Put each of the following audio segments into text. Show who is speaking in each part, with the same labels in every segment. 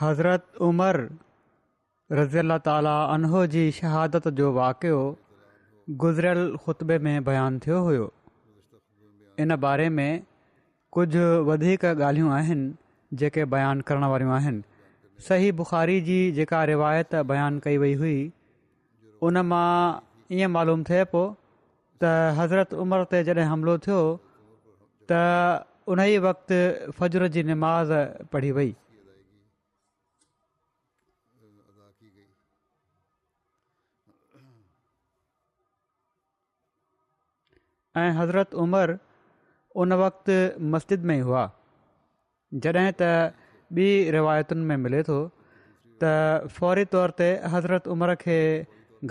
Speaker 1: हज़रत उमर रज़ी अला تعالی उनहो जी शहादत जो वाक़ियो गुज़िरियल ख़ुतबे में बयानु थियो हुयो इन बारे में कुझु वधीक ॻाल्हियूं आहिनि जेके बयानु करण वारियूं आहिनि सही बुख़ारी जी जेका रिवायत बयानु कई वई हुई उन मां ईअं मालूम थिए पियो त हज़रत उमिरि ते जॾहिं हमिलो थियो त उन ई फ़जर जी निमाज़ पढ़ी वई ऐं हज़रत उमिरि उन वक़्ति मस्जिद में ई हुआ जॾहिं त ॿी रिवायतुनि में मिले थो त फ़ौरी तौर ते हज़रत उमिरि खे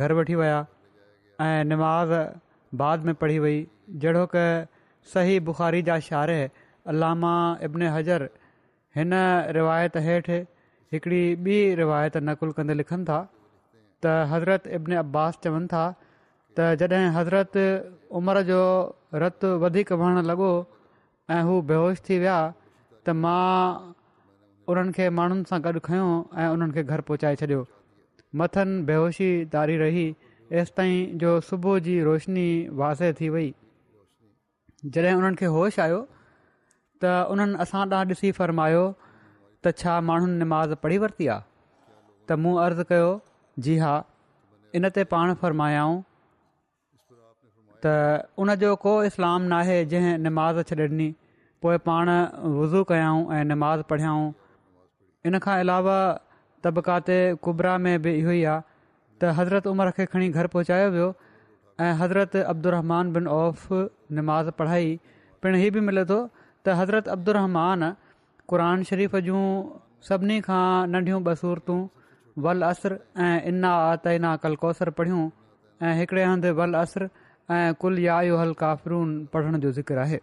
Speaker 1: घरु वठी विया ऐं निमाज़ बाद में पढ़ी वई जहिड़ो सही बुख़ारी जा शार अलामा इब्न हज़र हिन रिवायत हेठि हिकिड़ी ॿी रिवायत नकुलु कंदे लिखनि था त हज़रत इब्न अब्बास चवनि था त जॾहिं हज़रत उमिरि जो रतु वधीक वहणु लॻो ऐं हू बेहोश थी विया त मां उन्हनि खे माण्हुनि सां गॾु खयो ऐं उन्हनि खे घरु पहुचाए छॾियो मथनि बेहोशी दारी रही एसि ताईं जो सुबुह जी रोशनी वाज़े थी वई जॾहिं उन्हनि खे होश आयो त उन्हनि असां ॾांहुं ॾिसी फ़र्मायो त छा माण्हुनि निमाज़ पढ़ी वरिती आहे त मूं अर्ज़ु कयो जी हा इन ते पाण फ़रमायाऊं त जो को इस्लाम न आहे जंहिं निमाज़ छॾे ॾिनी पोइ पाण वुज़ू कयाऊं ऐं निमाज़ पढ़ियाऊं इन खां अलावा तबक़ाते कुबरा में बि इहो ई आहे त हज़रत उमर खे खणी घर पहुचायो वियो ऐं हज़रत अब्दुलर बिन औफ़ नमाज़ पढ़ाई पिणु हीअ बि मिले थो त हज़रत अब्दुल रहमान क़रन शरीफ़ जूं सभिनी खां नंढियूं वल असर ऐं इन्ना आतइना कलकौसर पढ़ियूं ऐं हिकड़े हंधि वलर ऐं कुल या इहो हल काफ़रून पढ़ण जो ज़िक्र आहे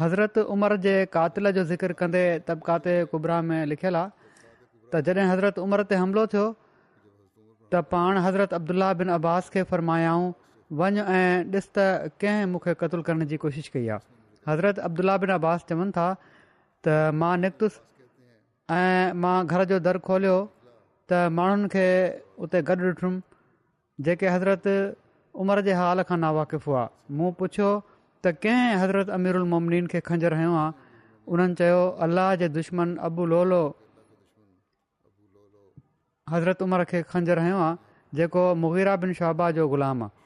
Speaker 1: हज़रत उमर जे कातिल जो ज़िकिर कंदे तबिकाते कुबरा में लिखियलु आहे त जॾहिं हज़रत उमिरि ते हमिलो थियो त पाण हज़रत अब्दुला बिन अब्बास खे फरमायाऊं वञु ऐं ॾिसि त कंहिं मूंखे क़तलु करण जी कोशिशि कई आहे हज़रत अब्दुल्ला बिन अब्बास चवनि था त मां निकितुसि ऐं मां घर जो खोलियो त माण्हुनि खे उते गॾु ॾिठुमि जेके हज़रत उमिरि जे हाल खां नावाकिफ़ु हुआ मूं पुछियो त कंहिं हज़रत अमीरुलमोमनीन खे खंजरु रहियो आहियां उन्हनि चयो अलाह जे दुश्मन अबू लोलो हज़रत उमिरि खे खंजर रहियो आहियां जेको मुगीरा बिन शहाबा जो ग़ुलाम आहे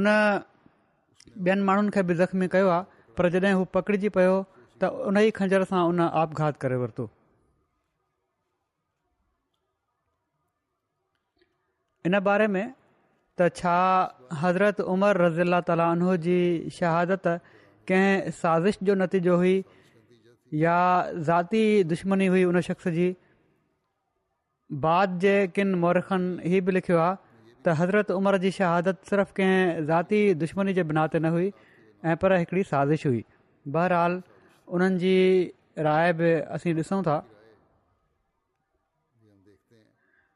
Speaker 1: उन ॿियनि माण्हुनि खे बि ज़ख़्मी कयो आहे पर जॾहिं हू पकड़िजी पियो त उन ई खंजर सां उन आपघात करे वरितो इन बारे में त छा हज़रत उमर रज़ीला ताली उन्ह जी शहादत कंहिं साज़िश जो नतीजो हुई या ज़ाती दुश्मनी हुई उन शख़्स जी बाद जे کن मौरखनि ہی बि लिखियो आहे त हज़रत उमर जी शहादत सिर्फ़ु कंहिं ज़ाती दुश्मनी जे बिना ते न हुई ऐं पर हिकिड़ी साज़िश हुई बहरहालु उन्हनि जी राय बि असीं ॾिसूं था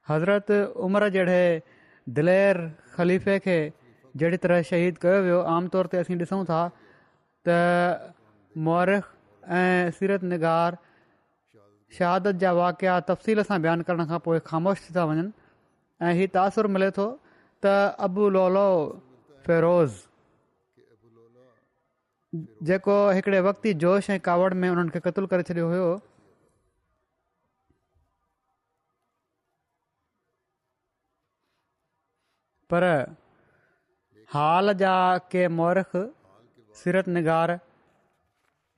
Speaker 1: हज़रत उमिरि जहिड़े दिलेर ख़लीफ़े खे जहिड़ी तरह शहीद कयो वियो आम तौर ते असीं ॾिसूं था त मुरख ऐं सीरत निगार शहादत जा वाक़िया तफ़सील सां बयानु करण खां पोइ ख़ामोश थी था वञनि ऐं हीउ तासुरु मिले थो त अबू लोलो फ़हिरोज़ जेको हिकिड़े वक़्ति जोश ऐं कावड़ में उन्हनि खे क़तलु करे छॾियो हुयो पर हाल जा के मौरख सिरत निगार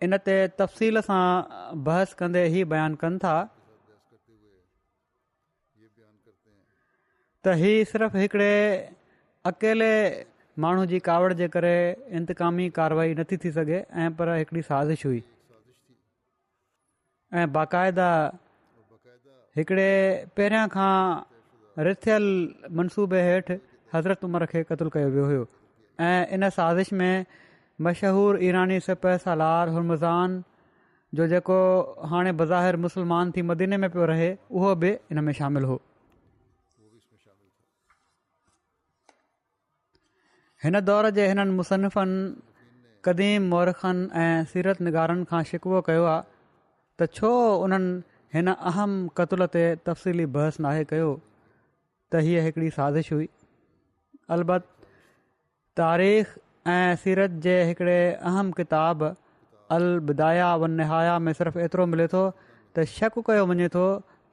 Speaker 1: इन ते तफ़सील सां बहस कंदे ई बयानु कनि था त ही सिर्फ़ु हिकिड़े अकेले माण्हू जी कावड़ जे करे इंतकामी कार्रवाई नथी थी सघे ऐं पर हिकिड़ी साज़िश हुई ऐं बाक़ायदा हिकिड़े पहिरियां खां रिथियल मनसूबे हेठि हज़रत उमर खे क़तलु कयो वियो हुयो इन साज़िश में मशहूरु ईरानी सिप सलार हुमज़ान जो जेको हाणे बज़ाहिर मुसलमान थी मदीने में पियो रहे उहो बि हिन में शामिलु हुओ हिन दौरु जे हिननि मुसनफ़नि क़दीम मौरखनि ऐं सीरत निगारनि खां शिकवो कयो आहे त छो उन्हनि हिन अहम क़त्ल ते तफ़सीली बहस नाहे कयो त हीअ हिकिड़ी साज़िश हुई अलबत तारीख़ ऐं सीरत जे हिकिड़े अहम किताब अल बिदाया व निहाया में सिर्फ़ु एतिरो मिले थो त शक कयो वञे थो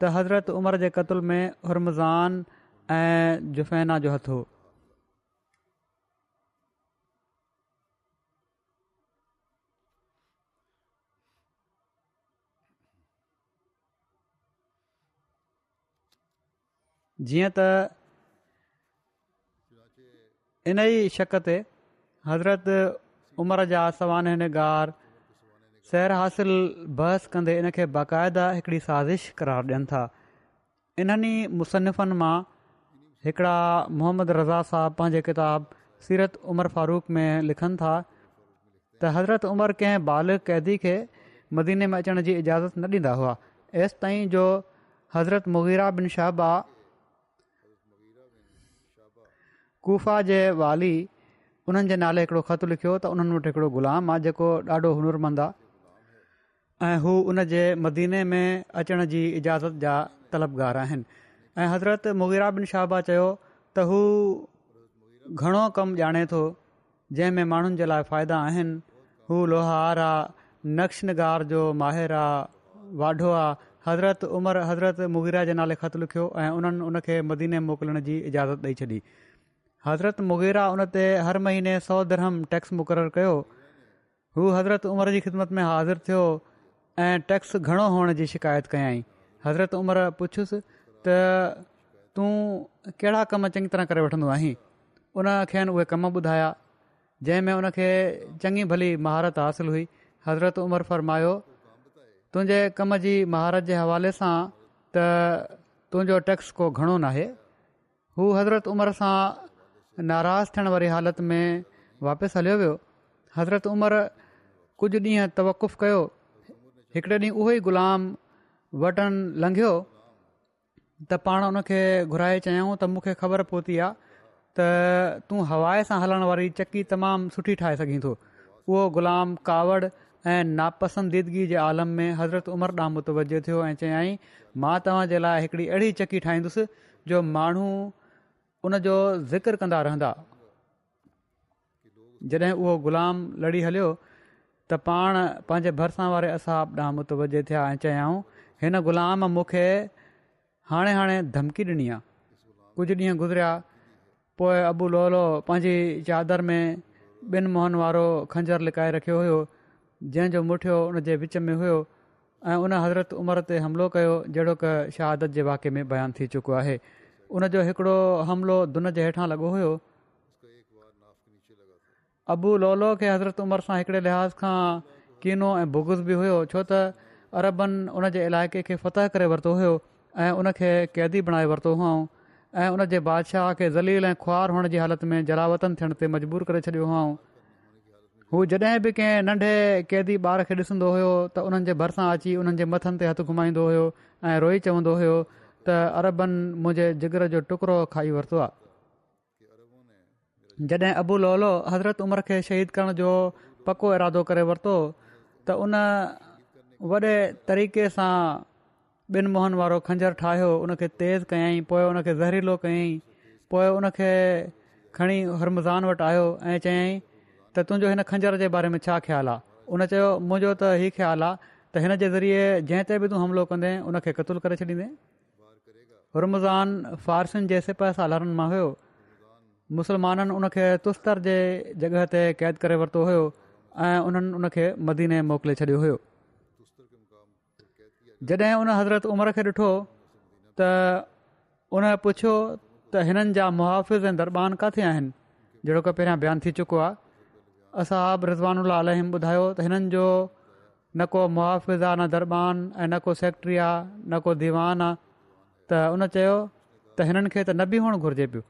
Speaker 1: त हज़रत उमर जे क़तल में हुरमज़ान ऐं जुफैना जो हथु जीअं त इन ई शक़ ते हज़रत उमिरि जा सवानह निगार सैर हासिलु बहसु कंदे इन खे बाक़ाइदा हिकिड़ी साज़िश करार ॾियनि था इन्हनि ما मां محمد मोहम्मद रज़ा साहब पंहिंजे किताब सीरत उमर फारूक में लिखनि था त हज़रत उमर कंहिं बाल क़ैदी खे मदीने में अचण जी इजाज़त न ॾींदा हुआ एसि ताईं जो हज़रत मुगीरा बिन गुफा जे वाली उन्हनि जे नाले हिकिड़ो ख़तु लिखियो त उन्हनि वटि हिकिड़ो ग़ुलाम आहे जेको ॾाढो हुनुरमंद आहे ऐं हू उन जे मदीने में अचण जी इजाज़त जा तलबगार आहिनि ऐं हज़रत मुगीरा बिन शाहबा चयो त हू घणो कमु ॼाणे थो जंहिं में माण्हुनि जे लाइ फ़ाइदा आहिनि हू लोहार आहे नक्श नगार जो माहिर आहे वाढो आहे हज़रत उमर हज़रत मुगीरा जे नाले ख़तु लिखियो ऐं उन्हनि उन मदीने मोकिलण जी इजाज़त ॾेई छॾी हज़रत मुगीरा उन ते हर महीने सौ धरहम टैक्स मुक़ररु कयो हू हज़रत उमिरि जी ख़िदमत में हाज़िर थियो ऐं टैक्स घणो हुअण जी शिकायत कयाई हज़रत उमिरि पुछियुसि त तूं कहिड़ा कमु चङी तरह करे वठंदो आहीं उन खेनि उहे कम ॿुधाया जंहिंमें उनखे चङी भली महारत हासिलु हुई हज़रत उमिरि फ़र्मायो तुंहिंजे कम जी महारत जे हवाले सां त तुंहिंजो टैक्स को घणो नाहे हू हज़रत उमिरि सां नाराज़ थियण वारी हालत में वापसि हलियो वियो हज़रत उमिरि कुझु ॾींहं तवकुफ़ु कयो हिकिड़े ॾींहुं उहो ई ग़ुलाम वटन लंघियो त पाण उन खे घुराए चयाऊं त मूंखे ख़बर पहुती आहे त तूं हवाए सां हलण वारी चक्की तमामु सुठी ठाहे सघीं थो उहो ग़ुलाम कावड़ ऐं नापसंदीदगी जे आलम में हज़रत उमर ॾामो मुतवजो थियो ऐं चयईं मां तव्हांजे लाइ हिकिड़ी अहिड़ी चकी ठाहींदुसि जो माण्हू उन जो ज़िक्र कंदा रहंदा जॾहिं उहो ग़ुलाम लड़ी हलियो त पाण पंहिंजे भरिसां वारे असाब ॾांहुं मुतवजे थिया ऐं चयाऊं हिन ग़ुलाम मूंखे हाणे हाणे धमकी ॾिनी आहे कुझु ॾींहं गुज़रिया पोइ अबू लोलो पंहिंजी चादर में ॿिनि मुंहनि वारो खंजर लिकाए रखियो हुयो जंहिंजो मुठियो उन जे विच में हुयो ऐं उन हज़रत उमिरि ते हमिलो कयो जहिड़ो क शहादत जे वाके में बयानु थी चुको आहे उनजो हिकिड़ो हमिलो दुनिया जे हेठां लॻो हुयो अबू लोलो खे हज़रत उमर सां हिकिड़े लिहाज़ खां कीनो ऐं बुगुज़ बि हुयो छो त अरबनि उन जे इलाइक़े खे फ़तह करे वरितो हुयो ऐं उन खे क़ैदी बणाए वरितो हुअऊं ऐं उन जे बादशाह खे ज़लील ऐं खुआर हुअण जी हालति में जलावतन थियण ते मजबूर करे छॾियो हुआ हू जॾहिं बि कंहिं नंढे कैदी ॿार खे ॾिसंदो हुयो त उन्हनि जे भरिसां अची उन्हनि जे मथनि ते हथु घुमाईंदो हुयो ऐं रोई चवंदो हुयो त अरबनि मुंहिंजे जिगर जो टुकड़ो खाई वरितो आहे जॾहिं अबू लोलो हज़रत उमिरि खे शहीद करण जो पको इरादो करे वरितो त उन वॾे तरीक़े सां ॿिनि मोहन वारो खंजर ठाहियो उन तेज़ कयईं पोइ उन ज़हरीलो कयईं पोइ उन खे खणी हरमज़ान वटि आयो ऐं चयईं त तुंहिंजो हिन खंजर जे बारे में छा ख़्यालु आहे उन चयो मुंहिंजो त इहो ख़्यालु आहे त हिन जे ज़रिए जंहिं ते बि तूं हमिलो कंदे हुन खे क़तूल करे छॾींदई रमज़ान फ़ारसियुनि जे सिपाह सां लहरनि मां हुयो मुसलमाननि उनखे तुस्तर जे जॻह ते क़ैद करे वरितो हुयो ऐं उन्हनि उनखे मदीने मोकिले छॾियो हुयो जॾहिं उन हज़रत उमिरि खे ॾिठो त उन पुछियो त हिननि जा मुआफ़िज़ ऐं दरबान किथे आहिनि जहिड़ो की पहिरियां बयानु थी चुको आहे असां रिज़वान रिज़वान ॿुधायो त हिननि जो न को मुआिज़ आहे न दरबान ऐं न को सेक्ट्री आहे न को दीवान आहे त हुन चयो त हिननि खे त न बि हुअणु पियो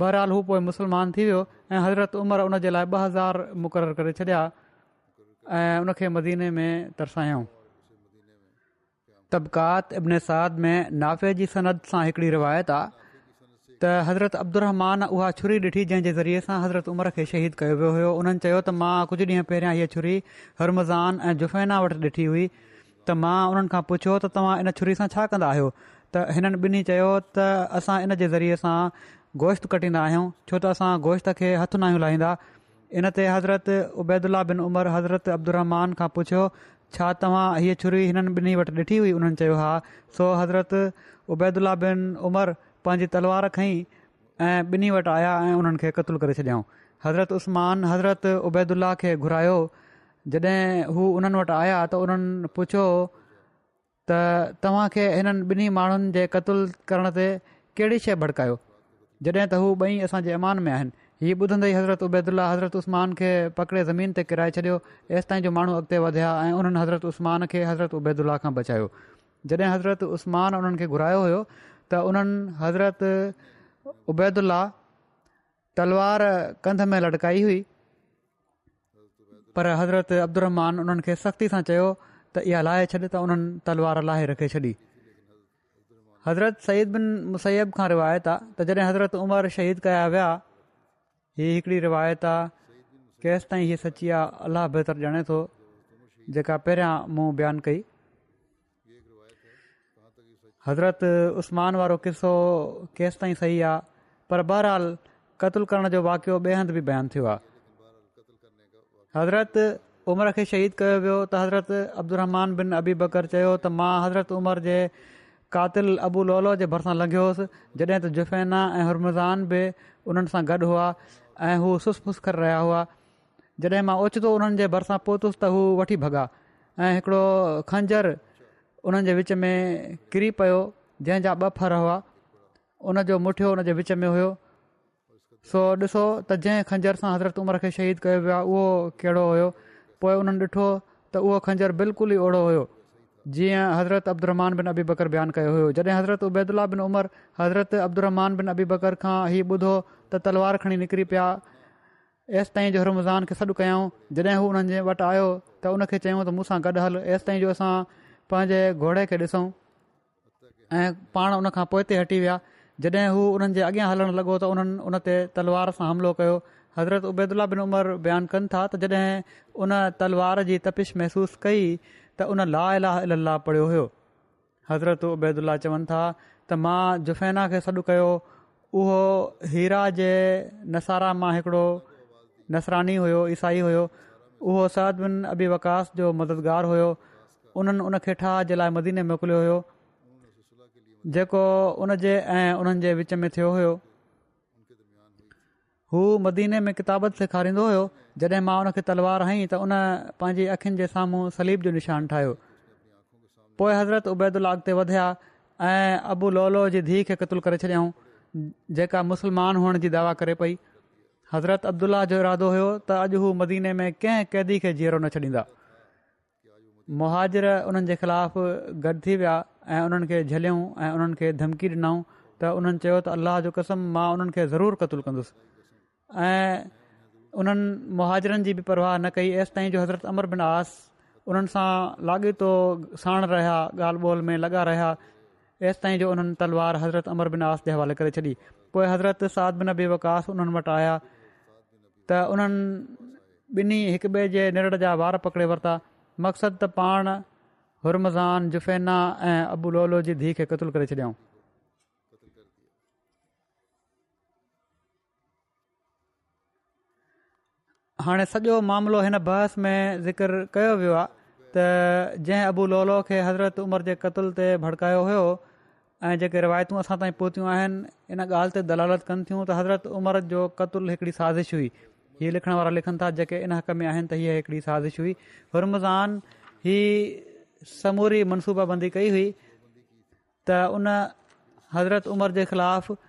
Speaker 1: बहरहाल हू पोइ मुस्लमान थी वियो ऐं हज़रत उमिरि उन जे लाइ ॿ हज़ार मुक़ररु करे छॾिया ऐं उनखे मदीने में तरसायऊं तबिकात में नाफ़े जी सनद सां हिकिड़ी रिवायत आहे त हज़रत अब्दुरमान उहा छुरी ॾिठी जंहिं जे ज़रिए सां हज़रत उमिरि खे शहीद कयो वियो हो हुननि चयो त मां कुझु ॾींहं पहिरियां हीअ छुरी हरमज़ान ऐं जुफ़ैना वटि ॾिठी हुई त मां उन्हनि खां पुछियो त तव्हां इन छुरी सां छा त हिननि ॿिन्ही चयो त असां इन जे ज़रिए सां गोश्त कटींदा आहियूं छो त असां गोश्त खे हथु नायूं लाहींदा इन ते हज़रत उबैदुल्ला बिन उमर हज़रत अब्दुलरहमान खां पुछियो छा तव्हां हीअ छुरी हिननि ॿिन्ही वटि ॾिठी हुई हुननि चयो हा सो उबैदुल्ला बिन उमर पंहिंजी तलवार खईं ऐं ॿिन्ही वटि आया ऐं उन्हनि खे क़तलु करे छॾियऊं हज़रत उबैदुल्ला खे घुरायो जॾहिं हू उन्हनि वटि आया त उन्हनि पुछियो त तव्हांखे हिननि ॿिन्ही माण्हुनि जे क़तलु करण ते कहिड़ी शइ भड़कायो जॾहिं त हू ॿई असांजे अमान में आहिनि हीअ ॿुधंदे ई हज़रतैल्ला हज़रत्मान खे पकिड़े ज़मीन ते किराए छॾियो हेसि ताईं जो माण्हू अॻिते वधिया ऐं उन्हनि हज़रतमान खे हज़रतैदला खां बचायो जॾहिं हज़रत उस्तमान उन्हनि खे घुरायो हुयो त उन्हनि हज़रतैल्ला तलवार कंध में लड़काई हुई पर हज़रत अब्दुलरहमान उन्हनि खे सख़्ती सां चयो त इहा लाहे छॾ त उन्हनि तलवार लाहे रखे छॾी हज़रत सईद बिन मुसैब सैब खां रिवायत आहे त जॾहिं हज़रत उमर शहीद कया विया ही हिकिड़ी रिवायत आहे केसि ताईं हीअ सची आहे अलाह बहितर ॼणे थो जेका पहिरियां मूं बयानु कई हज़रत उस्मान वारो किसो केसि ताईं सही आहे पर बहरहाल कतलु करण जो वाकियो ॿिए हंधि बि बयानु थियो आहे हज़रत उमिरि खे शहीद कयो वियो त हज़रत अब्दुहमान बिन अबी बकर चयो त मां हज़रत उमरि जे कातिल अबू लोलो जे भरिसां लंघियोसि जॾहिं त जुफ़ैना ऐं हुरमज़ान बि उन्हनि सां गॾु हुआ ऐं हू फुस फुसखर रहिया हुआ जॾहिं मां ओचितो उन्हनि जे भरिसां पहुतसि त हू वठी भॻा ऐं हिकिड़ो उन्हनि जे विच में किरी पियो जंहिंजा ॿ फर हुआ उन जो मुठियो उन जे विच में हुयो सो ॾिसो त जंहिं खंजर सां हज़रत उमिरि खे शहीद कयो वियो आहे उहो पोइ उन्हनि ॾिठो त उहो खंजर बिल्कुल ई ओढ़ो हुयो जीअं हज़रत अब्दुरमान बिन अबी बकर बयानु कयो हुयो जॾहिं हज़रत उबैदुल्ला बिन उमर हज़रत अब्दुरमान बिन अबी बकर खां हीउ ॿुधो त तलवार खणी निकिरी पिया एसि ताईं जो रमज़ान खे सॾु कयऊं जॾहिं हू हुननि जे वटि आयो त उन खे चयूं त मूं सां गॾु हल एसिताईं जो असां पंहिंजे घोड़े खे ॾिसूं ऐं पाण उनखां पोइ हटी विया जॾहिं हू हुननि जे अॻियां हलणु लॻो त उन्हनि उन तलवार सां हमिलो कयो हज़रत उबैदुल्ला बिन उमर बयानु कनि था त जॾहिं उन तलवार जी तपिश महिसूसु कई त उन ला अला अल अलाह पढ़ियो हुयो हज़रत उबैदुल्ला चवनि था त मां जुफैना खे सॾु कयो उहो हीरा जे नसारा मां हिकिड़ो नसरानी हुयो ईसाई हुयो उहो सद बिन अबी वकास जो मददगार हुयो उन्हनि उन खे ठाह जे लाइ मदीने मोकिलियो हुयो जेको उन जे ऐं उन्हनि जे विच में थियो हुयो हू मदीने में किताबत सेखारींदो हुयो जॾहिं मां उन खे तलवार हई त उन पंहिंजी अखियुनि जे साम्हूं सलीब जो निशान ठाहियो पोइ हज़रत उबैदुल्ला अॻिते वधिया ऐं अबू लोलो जी धीउ खे क़तलु करे छॾियऊं जेका मुसलमान हुअण जी दावा करे पई हज़रत अब्दुल्ला जो इरादो हुयो त अॼु हू मदीने में कंहिं क़ैदी खे जीअरो न छॾींदा मुहाजर उन्हनि जे ख़िलाफ़ गॾु थी विया ऐं उन्हनि खे ऐं उन्हनि खे धमकी ॾिनऊं त उन्हनि चयो त जो कसम मां उन्हनि खे ज़रूरु क़तुलु कंदुसि ऐं उन्हनि मुहाजरनि जी बि परवाह न कई एसिताईं जो हज़रत अमर बिन आस उन्हनि सां लाॻीतो साण रहिया ॻाल्हि ॿोल में लॻा रहिया हेसि ताईं जो उन्हनि तलवार हज़रत अमर बिन आस जे हवाले करे छॾी पोइ हज़रत साद बिन अबी वकास उन्हनि वटि आया त उन्हनि ॿिन्ही हिकु ॿिए जे निरड़ जा वार पकिड़े वरिता मक़सदु त पाण हुरमज़ान जुफ़ेना ऐं अबूलोलो जी धीउ खे क़तूल करे छॾियऊं हाणे सॼो मामिलो हिन बहस में ज़िकर कयो वियो आहे त जंहिं अबू लोलो खे हज़रत उमिरि जे क़तल ते भड़कायो हुयो ऐं जेके रिवायतूं असां ताईं पहुतियूं आहिनि इन ॻाल्हि ते दलालत कनि थियूं त हज़रत उमिरि जो क़तल हिकड़ी साज़िश हुई हीअ लिखण वारा लिखनि था जेके इन हक़ में आहिनि त हीअ हिकिड़ी साज़िश हुई हुरमज़ान रमज़ान हीअ समूरी मनसूबाबंदी कई हुई त उन हज़रत उमिरि जे ख़िलाफ़ु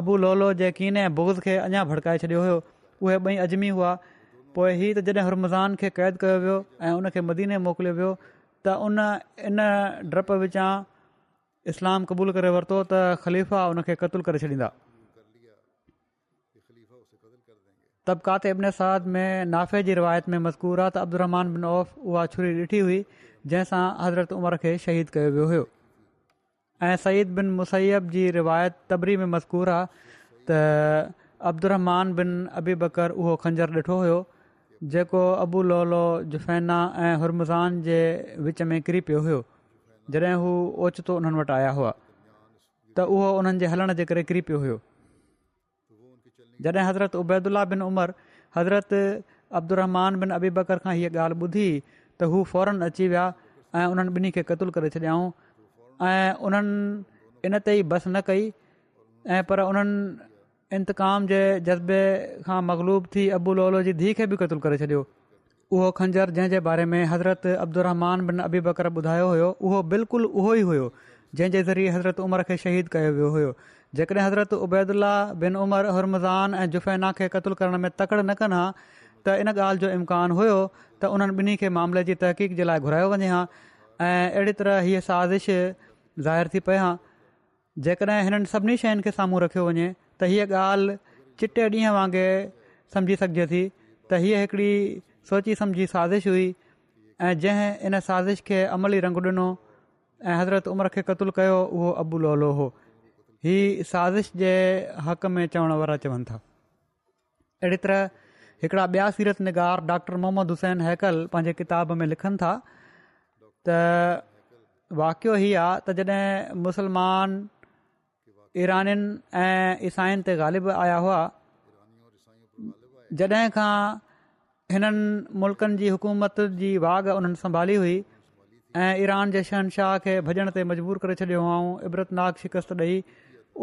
Speaker 1: अबू लोलो जे कीने ऐं बुग खे अञा भड़काए छॾियो हुयो उहे ॿई अजमी हुआ पोइ हीउ त जॾहिं हरमज़ान खे क़ैद कयो वियो ऐं उन खे मदीने मोकिलियो वियो त उन इन डप विचां इस्लाम क़बूल करे वरितो त ख़लीफ़ा उन खे क़तूल करे छॾींदा तबकात इब्न साद में नाफ़े जी रिवायत में मज़कूर आहे त अब्दुरमान बिन औफ़ उहा छुरी ॾिठी हुई जंहिंसां हज़रत उमर खे शहीद कयो वियो हुयो ऐं सईद बिन मुसैब जी रिवायत तबरी में मज़कूर आहे त अब्दुर बिन अबी बकर उहो खंजर ॾिठो हुयो जेको लोलो जुफैना ऐं हुरमज़ान जे विच में किरी पियो हुयो जॾहिं हू ओचितो उन्हनि वटि आया हुआ त उहो उन्हनि जे हलण जे करे किरी पियो हुयो जॾहिं हज़रत उबैदुल्ला बिन उमर हज़रत अब्दुरहमान बिन अबी बकर खां हीअ ॻाल्हि ॿुधी त हू फौरन अची विया ऐं उन्हनि ॿिन्ही खे क़तूल करे छॾियाऊं ऐं उन्हनि इन ते ई बस न कई ऐं पर उन्हनि इंतकाम जे जज़्बे खां मक़लूब थी अबूल ओलो जी धीउ खे बि क़तलु करे छॾियो उहो खंजर जंहिं जे बारे में हज़रत अब्दुरहमान बिन अबी बकर ॿुधायो होयो उहो बिल्कुलु उहो ई हुयो जंहिंजे ज़रिए हज़रत उमर खे शहीद कयो वियो होयो जेकॾहिं हज़रत उबैदुल्ला बिन उमर हुमज़ान ऐं जुफ़ैना खे क़तलु करण में तकड़ न कनि हा त इन ॻाल्हि जो इम्कान हुयो त उन्हनि ॿिन्ही खे मामले जी तहक़ीक़ जे लाइ घुरायो वञे हा ऐं अहिड़ी तरह हीअ साज़िश ज़ाहिर थी पए हां जेकॾहिं हिननि सभिनी शयुनि खे साम्हूं रखियो वञे त हीअ ॻाल्हि चिटे ॾींहं वांगुरु सम्झी सघिजे थी त हीअ हिकिड़ी सोची सम्झी साज़िश हुई ऐं जंहिं इन साज़िश खे अमली रंगु ॾिनो ऐं हज़रत उमिरि खे क़तूल कयो उहो अबू लौलो हो हीअ साज़िश जे हक़ में चवण वारा चवनि था अहिड़ी तरह हिकिड़ा ॿिया सीरत निगार डॉक्टर मोहम्मद हुसैन हैकल पंहिंजे किताब में लिखनि था त वाक़ियो आहे त जॾहिं मुसलमान ईरानि ऐं ईसाइनि ते ग़ालिब आया हुआ जॾहिं खां हिननि मुल्कनि जी हुकूमत जी वाघ उन्हनि संभाली हुई ऐं ईरान जे शहनशाह खे भॼण ते मजबूर करे छॾियो हुआ इबरतनाक शिकस्त ॾेई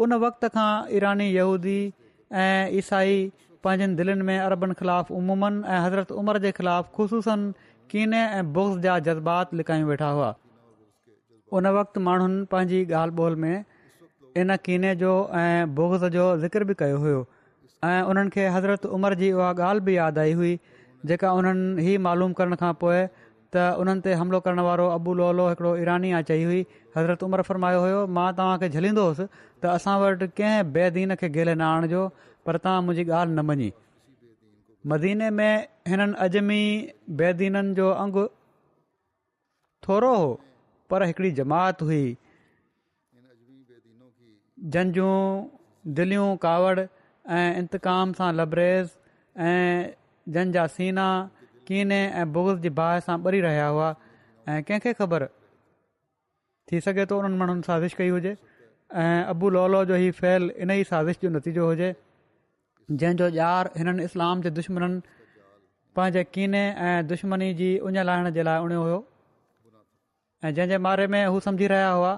Speaker 1: उन वक़्त खां ईरानी यहूदी ऐं ईसाई पंहिंजनि दिलनि में अरबनि ख़िलाफ़ु उमूमनि ऐं हज़रत उमर जे ख़िलाफ़ु ख़ुशूसनि कीने ऐं बोक्स जा जज़्बात लिकायूं वेठा हुआ उन वक़्तु माण्हुनि पंहिंजी ॻाल्हि ॿोल में इन कीने जो ऐं बोगज़ जो ज़िक्र बि कयो हुयो ऐं उन्हनि खे हज़रत उमिरि जी उहा ॻाल्हि बि यादि आई हुई जेका उन्हनि मालूम करण खां पोइ त उन्हनि ते हमिलो करण वारो अबू लोलो हिकिड़ो ईरानी चई हुई हज़रत उमिरि फ़रमायो हुयो मां तव्हांखे झलींदो हुयुसि त असां वटि कंहिं बैदीन खे न आणिजो पर तव्हां मुंहिंजी ॻाल्हि न मञी मदीने में हिननि अजमी बैदीननि जो अंगु थोरो हो पर जमात हुई जंहिंजूं दिलियूं कावड़ ऐं इंतक़ाम सां लबरेज़ ऐं जंहिंजा सीना कीने ऐं बुगज़ जी बाहि सां ॿरी रहिया हुआ ऐं कंहिंखे ख़बर थी सघे थो उन्हनि माण्हुनि साज़िश कई हुजे ऐं अबू लौला जो ई फैल इन ई साज़िश जो नतीजो हुजे जंहिंजो यार हिननि इस्लाम जे दुश्मन पंहिंजे कीने ऐं दुश्मनी जी उञ लाहिण जे लाइ उणियो हुयो ऐं जंहिंजे बारे में हू सम्झी हुआ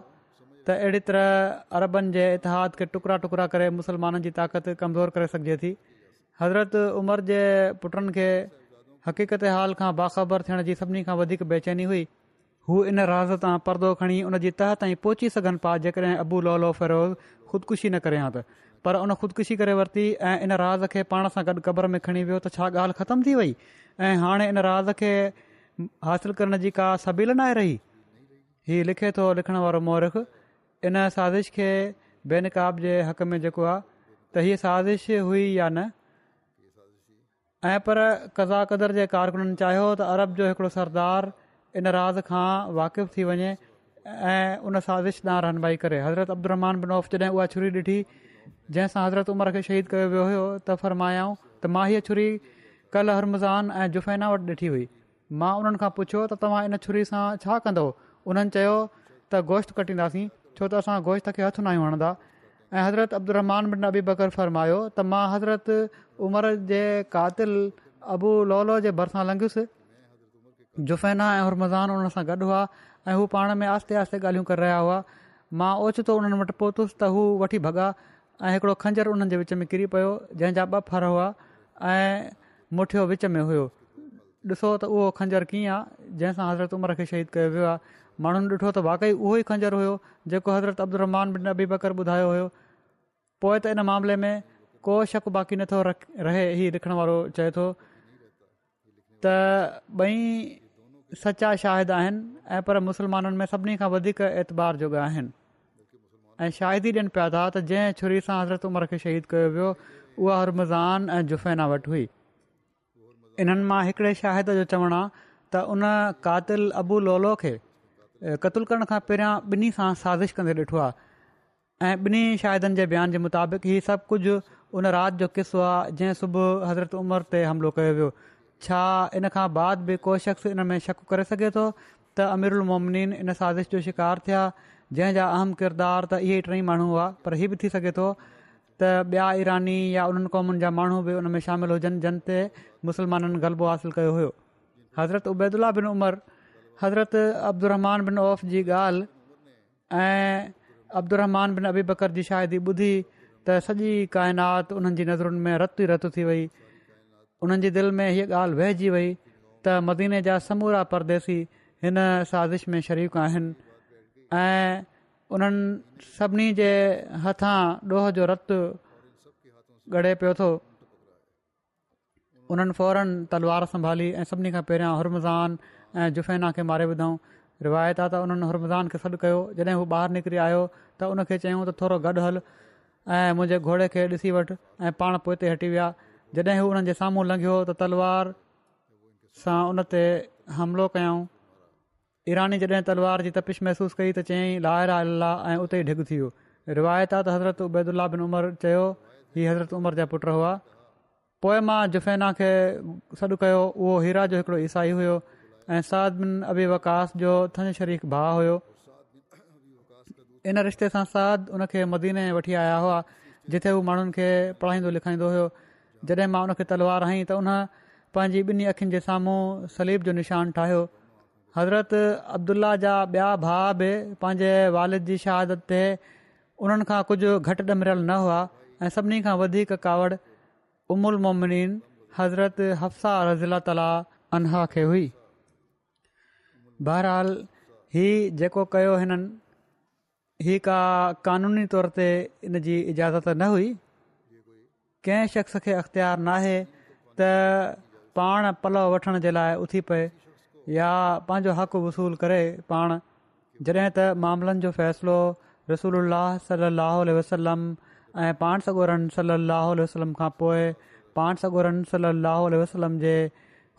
Speaker 1: त अहिड़ी तरह अरबनि जे इतिहाद खे टुकड़ा टुकड़ा करे मुसलमाननि जी ताक़त कमज़ोर करे सघिजे थी हज़रत उमर जे पुटनि खे हक़ीक़त हाल खां बाख़बर थियण जी सभिनी खां वधीक बेचैनी हुई हू इन राज़ तां परदो खणी उनजी तह ताईं पहुची सघनि पिया जेकॾहिं अबू लोलो फिरोज़ ख़ुदकुशी न करियां त पर उन ख़ुदकुशी करे वरिती ऐं इन राज़ खे पाण सां गॾु क़बर में खणी वियो त छा ॻाल्हि ख़तमु थी वई ऐं हाणे इन राज़ खे हासिलु करण जी का शबील न आहे रही हीउ लिखे थो लिखण वारो मोरख इन साज़िश खे बेनक़ाब जे हक़ में जेको आहे त हीअ साज़िश हुई या न ऐं पर क़दर जे कारकुननि चयो त अरब जो हिकिड़ो सरदार इन राज़ खां वाक़िफ़ु थी वञे ऐं उन साज़िश ॾांहुं रहनुमाई करे हज़रत अब्दुहमान बि नौफ़ जॾहिं उहा छुरी ॾिठी जंहिंसां हज़रत उमिरि खे शहीद कयो वियो हुयो त फरमायाऊं त मां हीअ छुरी कल हरमज़ान ऐं जुफ़ैना वटि ॾिठी हुई मां उन्हनि खां पुछियो त तव्हां इन छुरी सां छा कंदो उन्हनि चयो त गोश्त कटींदासीं छो त असां गोश्त खे हथु न हणंदा ऐं हज़रत अब्दुरमान अबी बकर फ़र्मायो त मां हज़रत उमिरि जे कातिल अबू लोलो जे भरिसां लंघुसि जुफ़ैना ऐं हुरमज़ान उन सां गॾु हुआ ऐं हू पाण में आहिस्ते आहिस्ते ॻाल्हियूं करे रहिया हुआ मां ओचितो उन्हनि वटि पहुतसि त हू वठी भॻा ऐं हिकिड़ो उन्हनि जे विच में किरी पियो जंहिंजा ॿ फर हुआ ऐं मुठियो विच में हुयो ॾिसो त उहो खंजरु कीअं आहे जंहिंसां हज़रत उमिरि खे शहीद कयो माण्हुनि ॾिठो त वाक़ई उहो ई खंजर हुयो जेको हज़रत अब्दुर बिन अबी बकर ॿुधायो हुयो पोइ त इन मामले में को शक बाक़ी नथो रख रहे इहो लिखण वारो चए थो त ॿई सचा शाहिद आहिनि ऐं पर मुस्लमाननि में सभिनी खां वधीक ऐतबार जो बि आहिनि ऐं शाहिद ॾियनि पिया था त जंहिं छुरी सां हज़रत उमर खे शहीद कयो वियो उहा हरमज़ान ऐं जुफेना वटि हुई इन्हनि मां हिकिड़े शाहिद जो चवण आहे त उन कातिल अबू लोलो खे क़तल करण खां पहिरियां ॿिनी सां साज़िश कंदे ॾिठो आहे ऐं ॿिनी शायदिनि जे बयान जे मुताबिक़ ई सभु कुझु उन राति जो क़िसो आहे जंहिं सुबुह हज़रत उमिरि ते हमिलो कयो वियो छा इन खां बाद बि को शख़्स इन में शक करे सघे थो त अमिर उलमोमनीन इन साज़िश जो शिकार थिया जंहिंजा अहम किरदार त इहे टई माण्हू हुआ पर हीअ बि थी सघे थो त ॿिया ईरानी या उन्हनि क़ौमुनि जा माण्हू बि उन में शामिल हुजनि जिन ते मुसलमाननि ग़लबो हासिलु कयो हुयो हज़रत अबैदुला बिन उमर हज़रत अब्दुरमान बिन औफ़ जी ॻाल्हि ऐं अब्दुरहमान बिन अबी बकर जी शाइरी ॿुधी त सॼी काइनात उन्हनि जी नज़रुनि में रतु ई रतु थी वई उन्हनि जी दिलि में हीअ ॻाल्हि वहिजी वई त मदीने जा समूरा परदेसी हिन साज़िश में शरीक आहिनि ऐं उन्हनि सभिनी जे हथां ॾोह जो रतु ॻड़े पियो थो उन्हनि फ़ौरन तलवार संभाली ऐं सभिनी खां पहिरियां हुरमज़ान ऐं जुफेना खे मारे ॿुधऊं रिवायता त उन्हनि रुर्मज़ान खे सॾु कयो जॾहिं हू ॿाहिरि निकिरी आयो त उनखे चयऊं त थोरो गॾु हल ऐं मुंहिंजे घोड़े खे ॾिसी वठि ऐं पाण पोइ हटी विया जॾहिं हू हुननि जे साम्हूं लंघियो त तलवार सां उन ते हमिलो कयऊं ईरानी जॾहिं तलवार जी तपिश महसूसु कई त चयईं लाहिरा अल ऐं उते ई ढिघ थी वियो रिवायता त हज़रत उबैदुल्ला बिन उमर चयो हज़रत उमर जा पुट हुआ पोइ मां ज़ुफ़ैना खे सॾु कयो उहो हीरा जो ईसाई हुयो ऐं साद बिन अबी वकास जो थन शरीक भाउ हुयो इन रिश्ते सां साद उन खे मदीने वठी आया हुआ जिथे उहो माण्हुनि खे पढ़ाईंदो लिखाईंदो हुयो जॾहिं मां उनखे तलवार आई त हुन पंहिंजी ॿिन्ही अखियुनि जे साम्हूं सलीब जो निशान ठाहियो हज़रत अब्दुल्ला जा ॿिया भाउ बि पंहिंजे वालिद जी शहादत ते उन्हनि खां कुझु घटि ॾमरियलु न हुआ ऐं सभिनी खां वधीक कावड़ उमुल मोमिन हज़रत हफ्साह रज़ीला ताला अनहा खे हुई बहरहाल हीउ जेको कयो हिननि हीअ का कानूनी तौर ते इन जी इजाज़त न हुई कंहिं शख़्स खे अख़्तियार न आहे त पाण पलउ वठण जे लाइ उथी पए या पंहिंजो हक़ वसूल करे पाण जॾहिं त मामलनि जो फ़ैसिलो रसूल अलाहु वसलम ऐं पाण सॻोरन सली अल खां पोइ पाण सॻोरन सली वसलम जे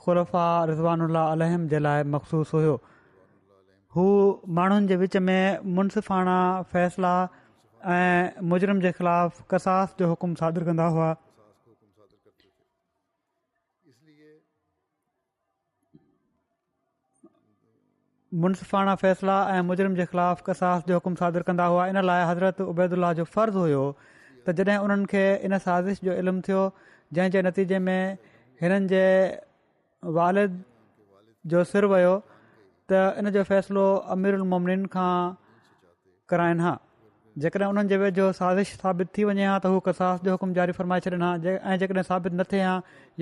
Speaker 1: ख़ुलफ़ा रिज़वान जे लाइ मखसूस हुओ हू माण्हुनि जे विच में मुनसिफ़ा फ़ैसिला ऐं मुजरिम जे ख़िलाफ़ु कसास जो हुकुम सादि कंदा हुआ मुनसिफ़ा फ़ैसिला ऐं मुजरिम जे ख़िलाफ़ु कसास जो हुकुम सादिर कंदा हुआ इन लाइ हज़रत उबैदुल्ला जो फर्ज़ु हुयो त जॾहिं उन्हनि खे इन साज़िश जो इल्मु थियो जंहिंजे नतीजे में हिननि जे वारिद जो सिर वियो त इन जो फ़ैसिलो अमीर उलमोमन खां कराइनि हा जेकॾहिं उन्हनि जे वेझो साज़िश साबित थी वञे हा त हू कसास जो हुकुम जारी फ़रमाए छॾनि हा जे ऐं जेकॾहिं साबित न थिए हा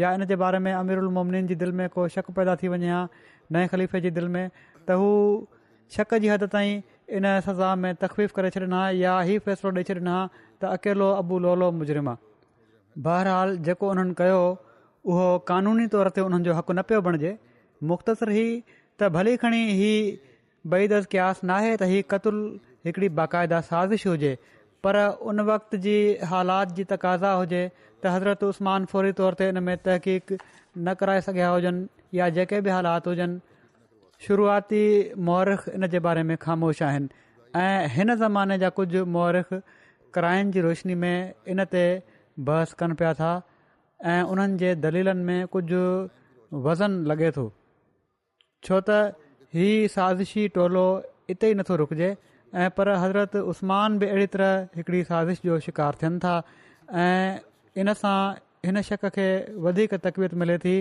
Speaker 1: या इन जे बारे में अमीरु उलमोमन जी दिलि में को शक पैदा थी वञे हा नए ख़लीफ़े जी दिलि में त हू शक जी हद ताईं इन सज़ा में तकफ़ीफ़ करे छॾनि हा या इहा फ़ैसिलो ॾेई छॾनि हा त अकेलो अबू लोलो मुजरिम मुजरिमा बहरहाल जेको उन्हनि कयो उहो कानूनी तौर ते उन्हनि जो हक़ु न पियो बणिजे मुख़्तसर ई त भले खणी हीउ बई दस क्यास न आहे त हीउ क़तलु हिकिड़ी बाक़ाइदा साज़िश हुजे पर उन वक़्त जी हालात जी तक़ाज़ा हुजे त हज़रत उस्मान फौरी तौर ते इन में तहक़ीक़ न कराए सघिया हुजनि या जेके बि हालात हुजनि शुरूआती मौरख इन जे बारे में ख़ामोश आहिनि ऐं हिन ज़माने जा कुझु मौरख क्राइन जी रोशनी में इन ते बहस कनि पिया था ऐं उन्हनि दलीलनि में कुझु वज़न लॻे थो छो त हीउ साज़िशी टोलो इते ई नथो रुकिजे ऐं पर हज़रत उस्मान बि अहिड़ी तरह हिकिड़ी साज़िश जो शिकार थियनि था ऐं इन सां हिन शक खे वधीक तकवीत मिले थी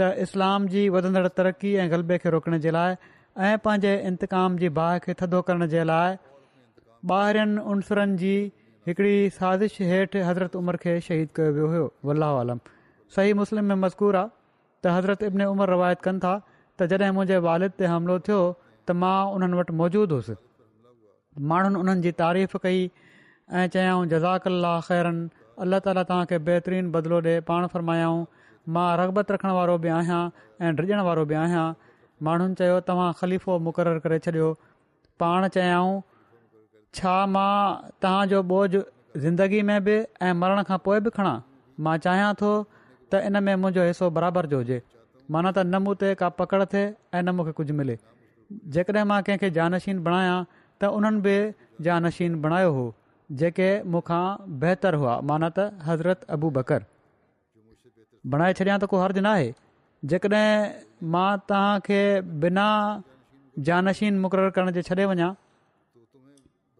Speaker 1: त इस्लाम जी वधंदड़ तरक़ी ऐं ग़लबे खे रोकण जे लाइ ऐं पंहिंजे इंतकाम जी बाहि खे थधो करण जे लाइ ॿाहिरिनि उनसरनि जी हिकिड़ी साज़िश हेठि हज़रत उमर खे शहीद कयो वियो हुयो आलम सही मुस्लिम में मज़कूर आहे त हज़रत इब्न उमर रवायत कनि था त जॾहिं मुंहिंजे वालिद ते हमिलो थियो त मां उन्हनि वटि मौजूदु हुयुसि माण्हुनि उन्हनि जी तारीफ़ कई ऐं चयाऊं जज़ाक अलाह ख़ैरनि अलाह ताला तव्हांखे बहितरीनु बदिलो ॾिए पाण फ़र्मायाऊं मां रगबत रखण वारो बि आहियां ऐं रिॼण वारो बि आहियां माण्हुनि चयो तव्हां ख़लीफ़ो मुक़ररु करे छॾियो पाण चयाऊं छा मां तव्हांजो बोझ ज़िंदगी में बि ऐं मरण खां पोइ बि खणा मां चाहियां थो त इन में मुंहिंजो हिसो बराबरि जो हुजे माना त न मूं ते का पकड़ थिए ऐं न मूंखे कुझु मिले जेकॾहिं मां कंहिंखे जानशीन बणाया त उन्हनि बि जानशीन बणायो हो जेके मूंखां बहितरु हुआ माना त हज़रत अबू बकर बणाए छॾियां त को हर्ज़ु न आहे जेकॾहिं मां तव्हांखे बिना जानशीन मुक़ररु करण जे छॾे वञा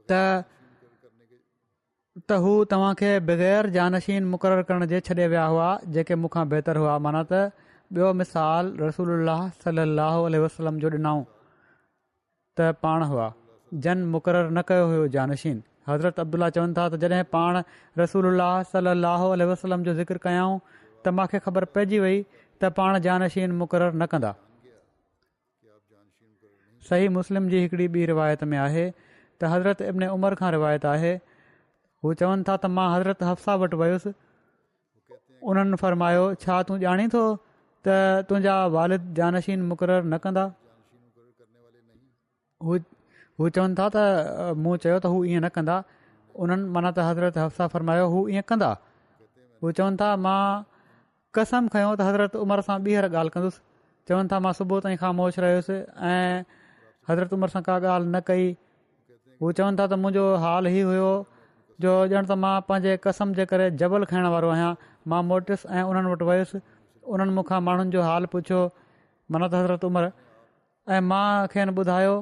Speaker 1: त हू तव्हांखे बग़ैर जानशीन मुक़ररु करण जे छॾे विया हुआ जेके हुआ माना त ॿियो मिसाल रसूल सलाहु जो विनऊं त पाण हुआ जन मुक़ररु न कयो हुयो जानशीन हज़रत अब्दुल्ला चवनि था त जॾहिं पाण रसूल सल अल वसलम जो ज़िकर कयाऊं त मूंखे ख़बर पइजी वई त पाण जानशीन मुक़ररु न कंदा सही मुस्लिम जी हिकिड़ी ॿी रिवायत में आहे त हज़रत इब्न उमर खां रिवायत आहे हू चवनि था त मां हज़रत हफ्साह वटि वयुसि उन्हनि फर्मायो छा तूं ॼाणे थो त तुंहिंजा वारिद जानशीन मुक़ररु न कंदा हू चवनि था त मूं चयो त हू ईअं न कंदा हुननि माना त हज़रत हफ्साह फरमायो हू ईअं कंदा हू चवनि था मां कसम खयों त हज़रत उमिरि सां ॿीहर ॻाल्हि कंदुसि चवनि था मां सुबुह ताईं ख़ामोश रहियुसि ऐं हज़रत उमिरि सां का ॻाल्हि न कई हू चवनि था त मुंहिंजो हाल ई हुयो जो ॼण त मां पंहिंजे कसम जे करे जबल खाइण वारो आहियां मां मोटियुसि ऐं उन्हनि वटि वयुसि उन्हनि मूंखां माण्हुनि जो हाल पुछियो मनत हज़रत उमरि ऐं मूंखे न ॿुधायो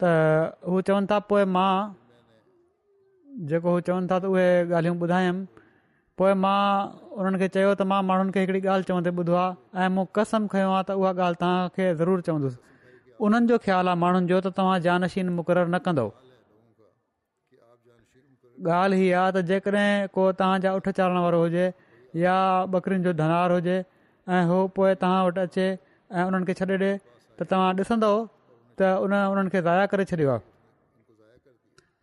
Speaker 1: त हू चवनि था पोइ मां जेको हू चवनि था त उहे ॻाल्हियूं ॿुधायमि पोइ मां उन्हनि खे चयो त मां माण्हुनि खे हिकिड़ी ॻाल्हि चवंदे ॿुधो आहे ऐं मूं कसम खयों आ त उहा ॻाल्हि तव्हांखे ज़रूरु चवंदुसि उन्हनि जो ख़्यालु आहे माण्हुनि जो त तव्हां जानशीन न कंदो ॻाल्हि ई आहे त जेकॾहिं को तव्हांजा उठ चाढ़ण वारो हुजे या ॿकरिन जो धनार हुजे ऐं हू पोइ तव्हां वटि अचे ऐं उन्हनि खे छॾे ॾिए त तव्हां ॾिसंदव त उन उन्हनि खे ज़ाया करे छॾियो आहे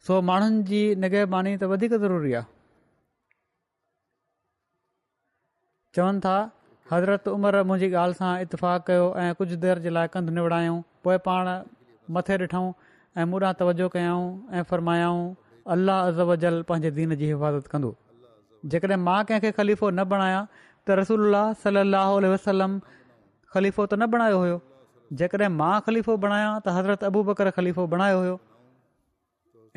Speaker 1: सो माण्हुनि जी निगहबानी त वधीक ज़रूरी आहे चवनि था हज़रत उमिरि मुंहिंजी ॻाल्हि सां इतफ़ाक़ कयो ऐं कुझु देरि जे लाइ कंधु निवियाऊं पोइ पाण मथे ॾिठऊं ऐं मुढां तवजो कयाऊं ऐं फ़र्मायाऊं अलाह अजब जल पंहिंजे दीन जी हिफ़ाज़त कंदो जेकॾहिं मां कंहिंखे ख़लीफ़ो न बणायां त रसूल सलाहु वसलम ख़लीफ़ो त न बणायो हुयो जेकॾहिं मां ख़लीफ़ो बणायां त हज़रत अबू बकर ख़लीफ़ो बणायो हुयो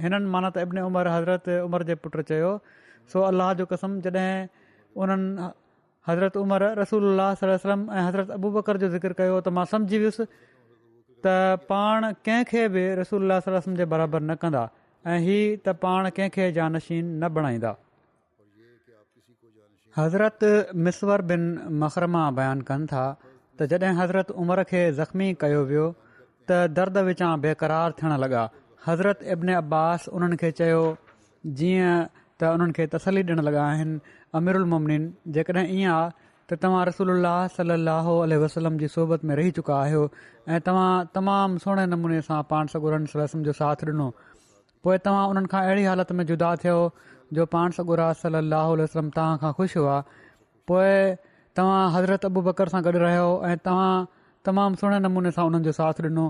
Speaker 1: हिननि माना त इब्न उमर हज़रत उमर जे पुटु चयो सो अलाह जो कसम जॾहिं उन्हनि हज़रत उमर रसूल सलम ऐं हज़रत अबू बकर जो ज़िक्र कयो त मां सम्झी वियुसि त पाण कंहिंखे बि रसूल सलम जे बराबरि न कंदा ऐं हीउ त पाण कंहिंखे जानशीन न बणाईंदा हज़रत मिसवर बिन मखरमा बयानु कनि था त जॾहिं हज़रत उमिरि खे ज़ख़्मी कयो वियो त दर्द विचां बेक़रार थियणु लॻा हज़रत इब्न अब्बास उन्हनि खे चयो जीअं त उन्हनि खे तसली ॾियणु लॻा आहिनि अमिरुलमन जेकॾहिं ईअं आहे त तव्हां रसोल्ला सलाहु वसलम जी सोबत में रही चुका आहियो ऐं तव्हां तमामु सुहिणे नमूने सां पाण सगुर जो साथ ॾिनो पोइ तव्हां उन्हनि खां अहिड़ी हालति में जुदा थियो जो पाण सॻु राली अलाहम तव्हां खां ख़ुशि हुआ पोइ तव्हां हज़रत अबू बकर सां गॾु रहियो ऐं तव्हां तमामु सुहिणे नमूने सां उन्हनि जो साथ ॾिनो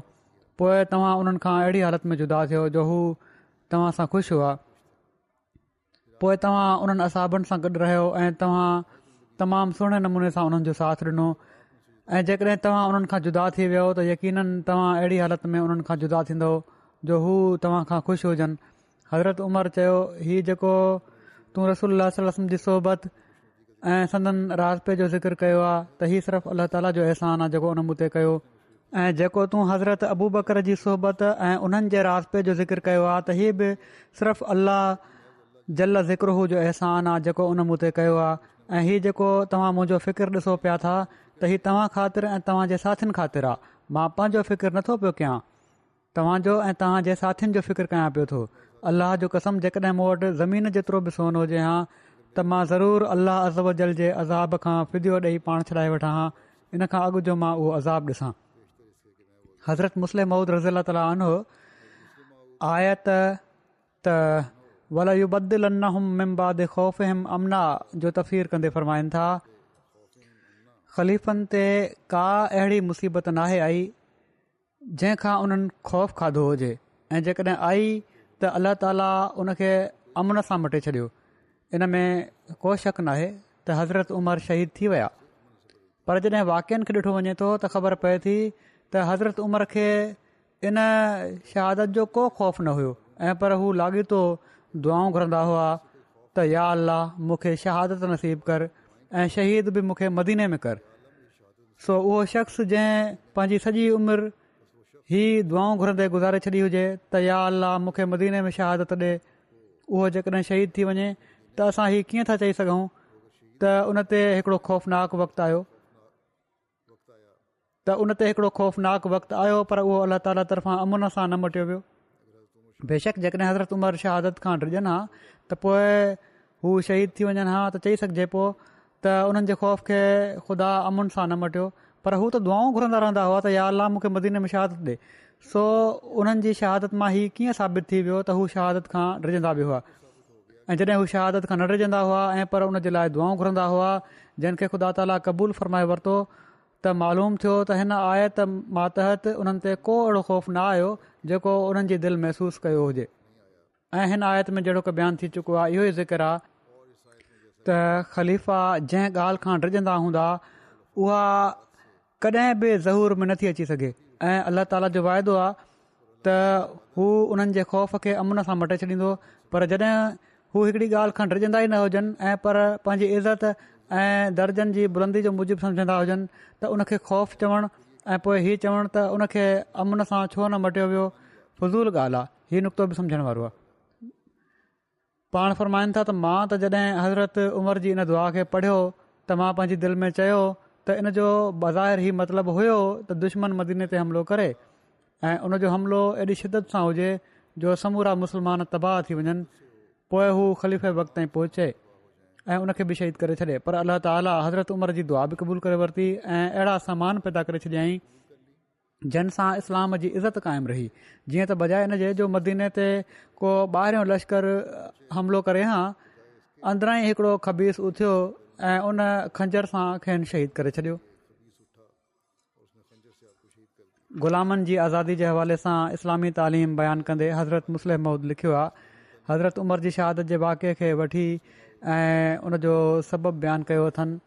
Speaker 1: पोइ तव्हां उन्हनि खां अहिड़ी हालति में जुदा थियो जो हू तव्हां सां ख़ुशि हुआ पोइ तव्हां उन्हनि असाबनि सां गॾु रहियो ऐं तव्हां तमामु सुहिणे नमूने सां उन्हनि जो साथ ॾिनो ऐं जेकॾहिं तव्हां उन्हनि खां जुदा थी वियो त यकीननि तव्हां अहिड़ी हालति में उन्हनि खां जुदा थींदो जो हू तव्हां खां ख़ुशि हुजनि हज़रत उमर चयो हीउ जेको तूं रसोल सलम जी सोबत ऐं संदन राज़पे जो ज़िक्र कयो आहे त हीउ सिर्फ़ु अलाह ताला जो अहसान आहे जेको उन मूं ते कयो ऐं जेको तूं हज़रत अबू बकर जी सोबत ऐं उन्हनि जे राज़पे जो ज़िक्र कयो आहे त हीअ बि सिर्फ़ु अलाह जल ज़िक्र हू जो अहसान आहे जेको उन मूं ते कयो आहे ऐं हीउ जेको तव्हां मुंहिंजो फ़िकिर ॾिसो पिया था त हीउ तव्हां ख़ातिर ऐं तव्हांजे साथियुनि ख़ातिर आहे मां पंहिंजो फ़िक्र नथो पियो कयां तव्हांजो ऐं तव्हांजे साथियुनि जो फ़िकिर कयां पियो थो अलाह जो कसम जेकॾहिं मूं वटि ज़मीन जेतिरो बि सोन हुजे हां त मां ज़रूरु अलाह अज़ब जल जे अज़ाब खां फिदियो ॾेई पाण छॾाए वठां हां इन खां अॻु जो मां उहो अज़ाब ॾिसां हज़रत मुस्लिम महूद रज़ी अला तालो आयतम ख़ौफ़ हिम अमना जो तफ़ीर कंदे फ़रमाइनि था ख़लीफ़नि ते का अहिड़ी मुसीबत नाहे आई जंहिंखां उन्हनि ख़ौफ़ खाधो हुजे ऐं जेकॾहिं आई त अल्लाह ताला उन अमन अमुन सां मटे छॾियो इन में को शक न आहे त हज़रत उमर शहीद थी विया पर जॾहिं वाक्यनि खे ॾिठो वञे थो त ख़बर पए थी त हज़रत उमिरि खे इन शहादत जो को ख़ौफ़ न हुयो ऐं पर हू लाॻी थो दुआऊं घुरंदा हुआ त या अल्लाह मूंखे शहादत नसीब कर ऐं शहीद बि मूंखे मदीने में कर सो उहो शख़्स जंहिं पंहिंजी सॼी उमिरि हीअ दुआऊं घुरंदे गुज़ारे छॾी हुजे त या अल्लाह मूंखे मदीने में शहादत ॾे उहो जेकॾहिं शहीद थी वञे त असां हीउ कीअं था चई सघूं त उन ते ख़ौफ़नाक वक़्तु आयो त उन ते हिकिड़ो वक़्तु आयो पर उहो अल्लाह ताला तरफ़ां अमुन सां न मटियो वियो बेशक जेकॾहिं हज़रत उमर शहादत खां डिजनि हा त पोइ हू शहीद थी वञनि हा त चई सघिजे पोइ त उन्हनि ख़ौफ़ खे ख़ुदा अमुन सां न मटियो पर हू त दुआऊं घुरंदा रहंदा हुआ त या ला मूंखे मदीने में शहादत ॾे सो उन्हनि जी शहादत मां ई कीअं साबित थी वियो त हू शहादत खां डिॼंदा बि हुआ ऐं जॾहिं हू शहादत खां न डिॼंदा हुआ ऐं पर उन जे लाइ दुआऊं घुरंदा हुआ जंहिंखे ख़ुदा ताला क़बूल फ़रमाए वरितो त मालूम थियो त हिन आयत मातहत उन्हनि ते को अहिड़ो ख़ौफ़ न आयो जेको उन्हनि जी दिलि महसूसु कयो हुजे ऐं हिन आयत में जहिड़ो की बयानु थी चुको आहे इहो ई ज़िक्र आहे त ख़लीफ़ा जंहिं ॻाल्हि खां डिॼंदा हूंदा उहा कॾहिं बि ज़हूर में नथी अची सघे ऐं अल्ला ताला जो वाइदो आहे त हू जे ख़ौफ़ खे अमन सां मटे छॾींदो पर जॾहिं हू हिकिड़ी ॻाल्हि खां डजंदा ई न हुजनि ऐं पर पंहिंजी इज़त ऐं दर्जन जी बुलंदी जे मुजिबि सम्झंदा हुजनि त उन ख़ौफ़ चवणु ऐं पोइ हीउ चवणु त उन अमन सां छो न मटियो वियो फज़ूल ॻाल्हि आहे हीउ नुक़्तो बि सम्झण वारो आहे पाण था त मां त जॾहिं हज़रत उमर जी इन दुआ खे पढ़ियो त मां पंहिंजी में त इन जो बाज़ाहिर ई मतिलबु हुयो त दुश्मन मदीने ते हमिलो करे ऐं उन जो हमिलो एॾी शिदत सां हुजे जो समूरा मुस्लमान तबाह थी वञनि पोइ हू ख़लीफ़े वक़्त ताईं पहुचे ऐं उन खे बि शहीद करे छॾे पर अलाह ताला हज़रत उमिरि जी दुआ बि क़बूल करे वरिती ऐं अहिड़ा सामान पैदा करे छॾियईं सां इस्लाम जी इज़त क़ाइमु रही जीअं त बजाए इन जे जो मदीने ते को ॿाहिरियों लश्कर हमिलो करे हा अंदरां ई हिकिड़ो खबीस उथियो उन खंजर सां खेनि शहीद करे छॾियो ग़ुलामनि जी आज़ादी जे हवाले सां इस्लामी तालिम बयानु कंदे हज़रत मुस्लिम महूद लिखियो आहे हज़रत उमर जी शहादत जे वाकिअ खे वठी ऐं उनजो सबबु बयानु कयो अथनि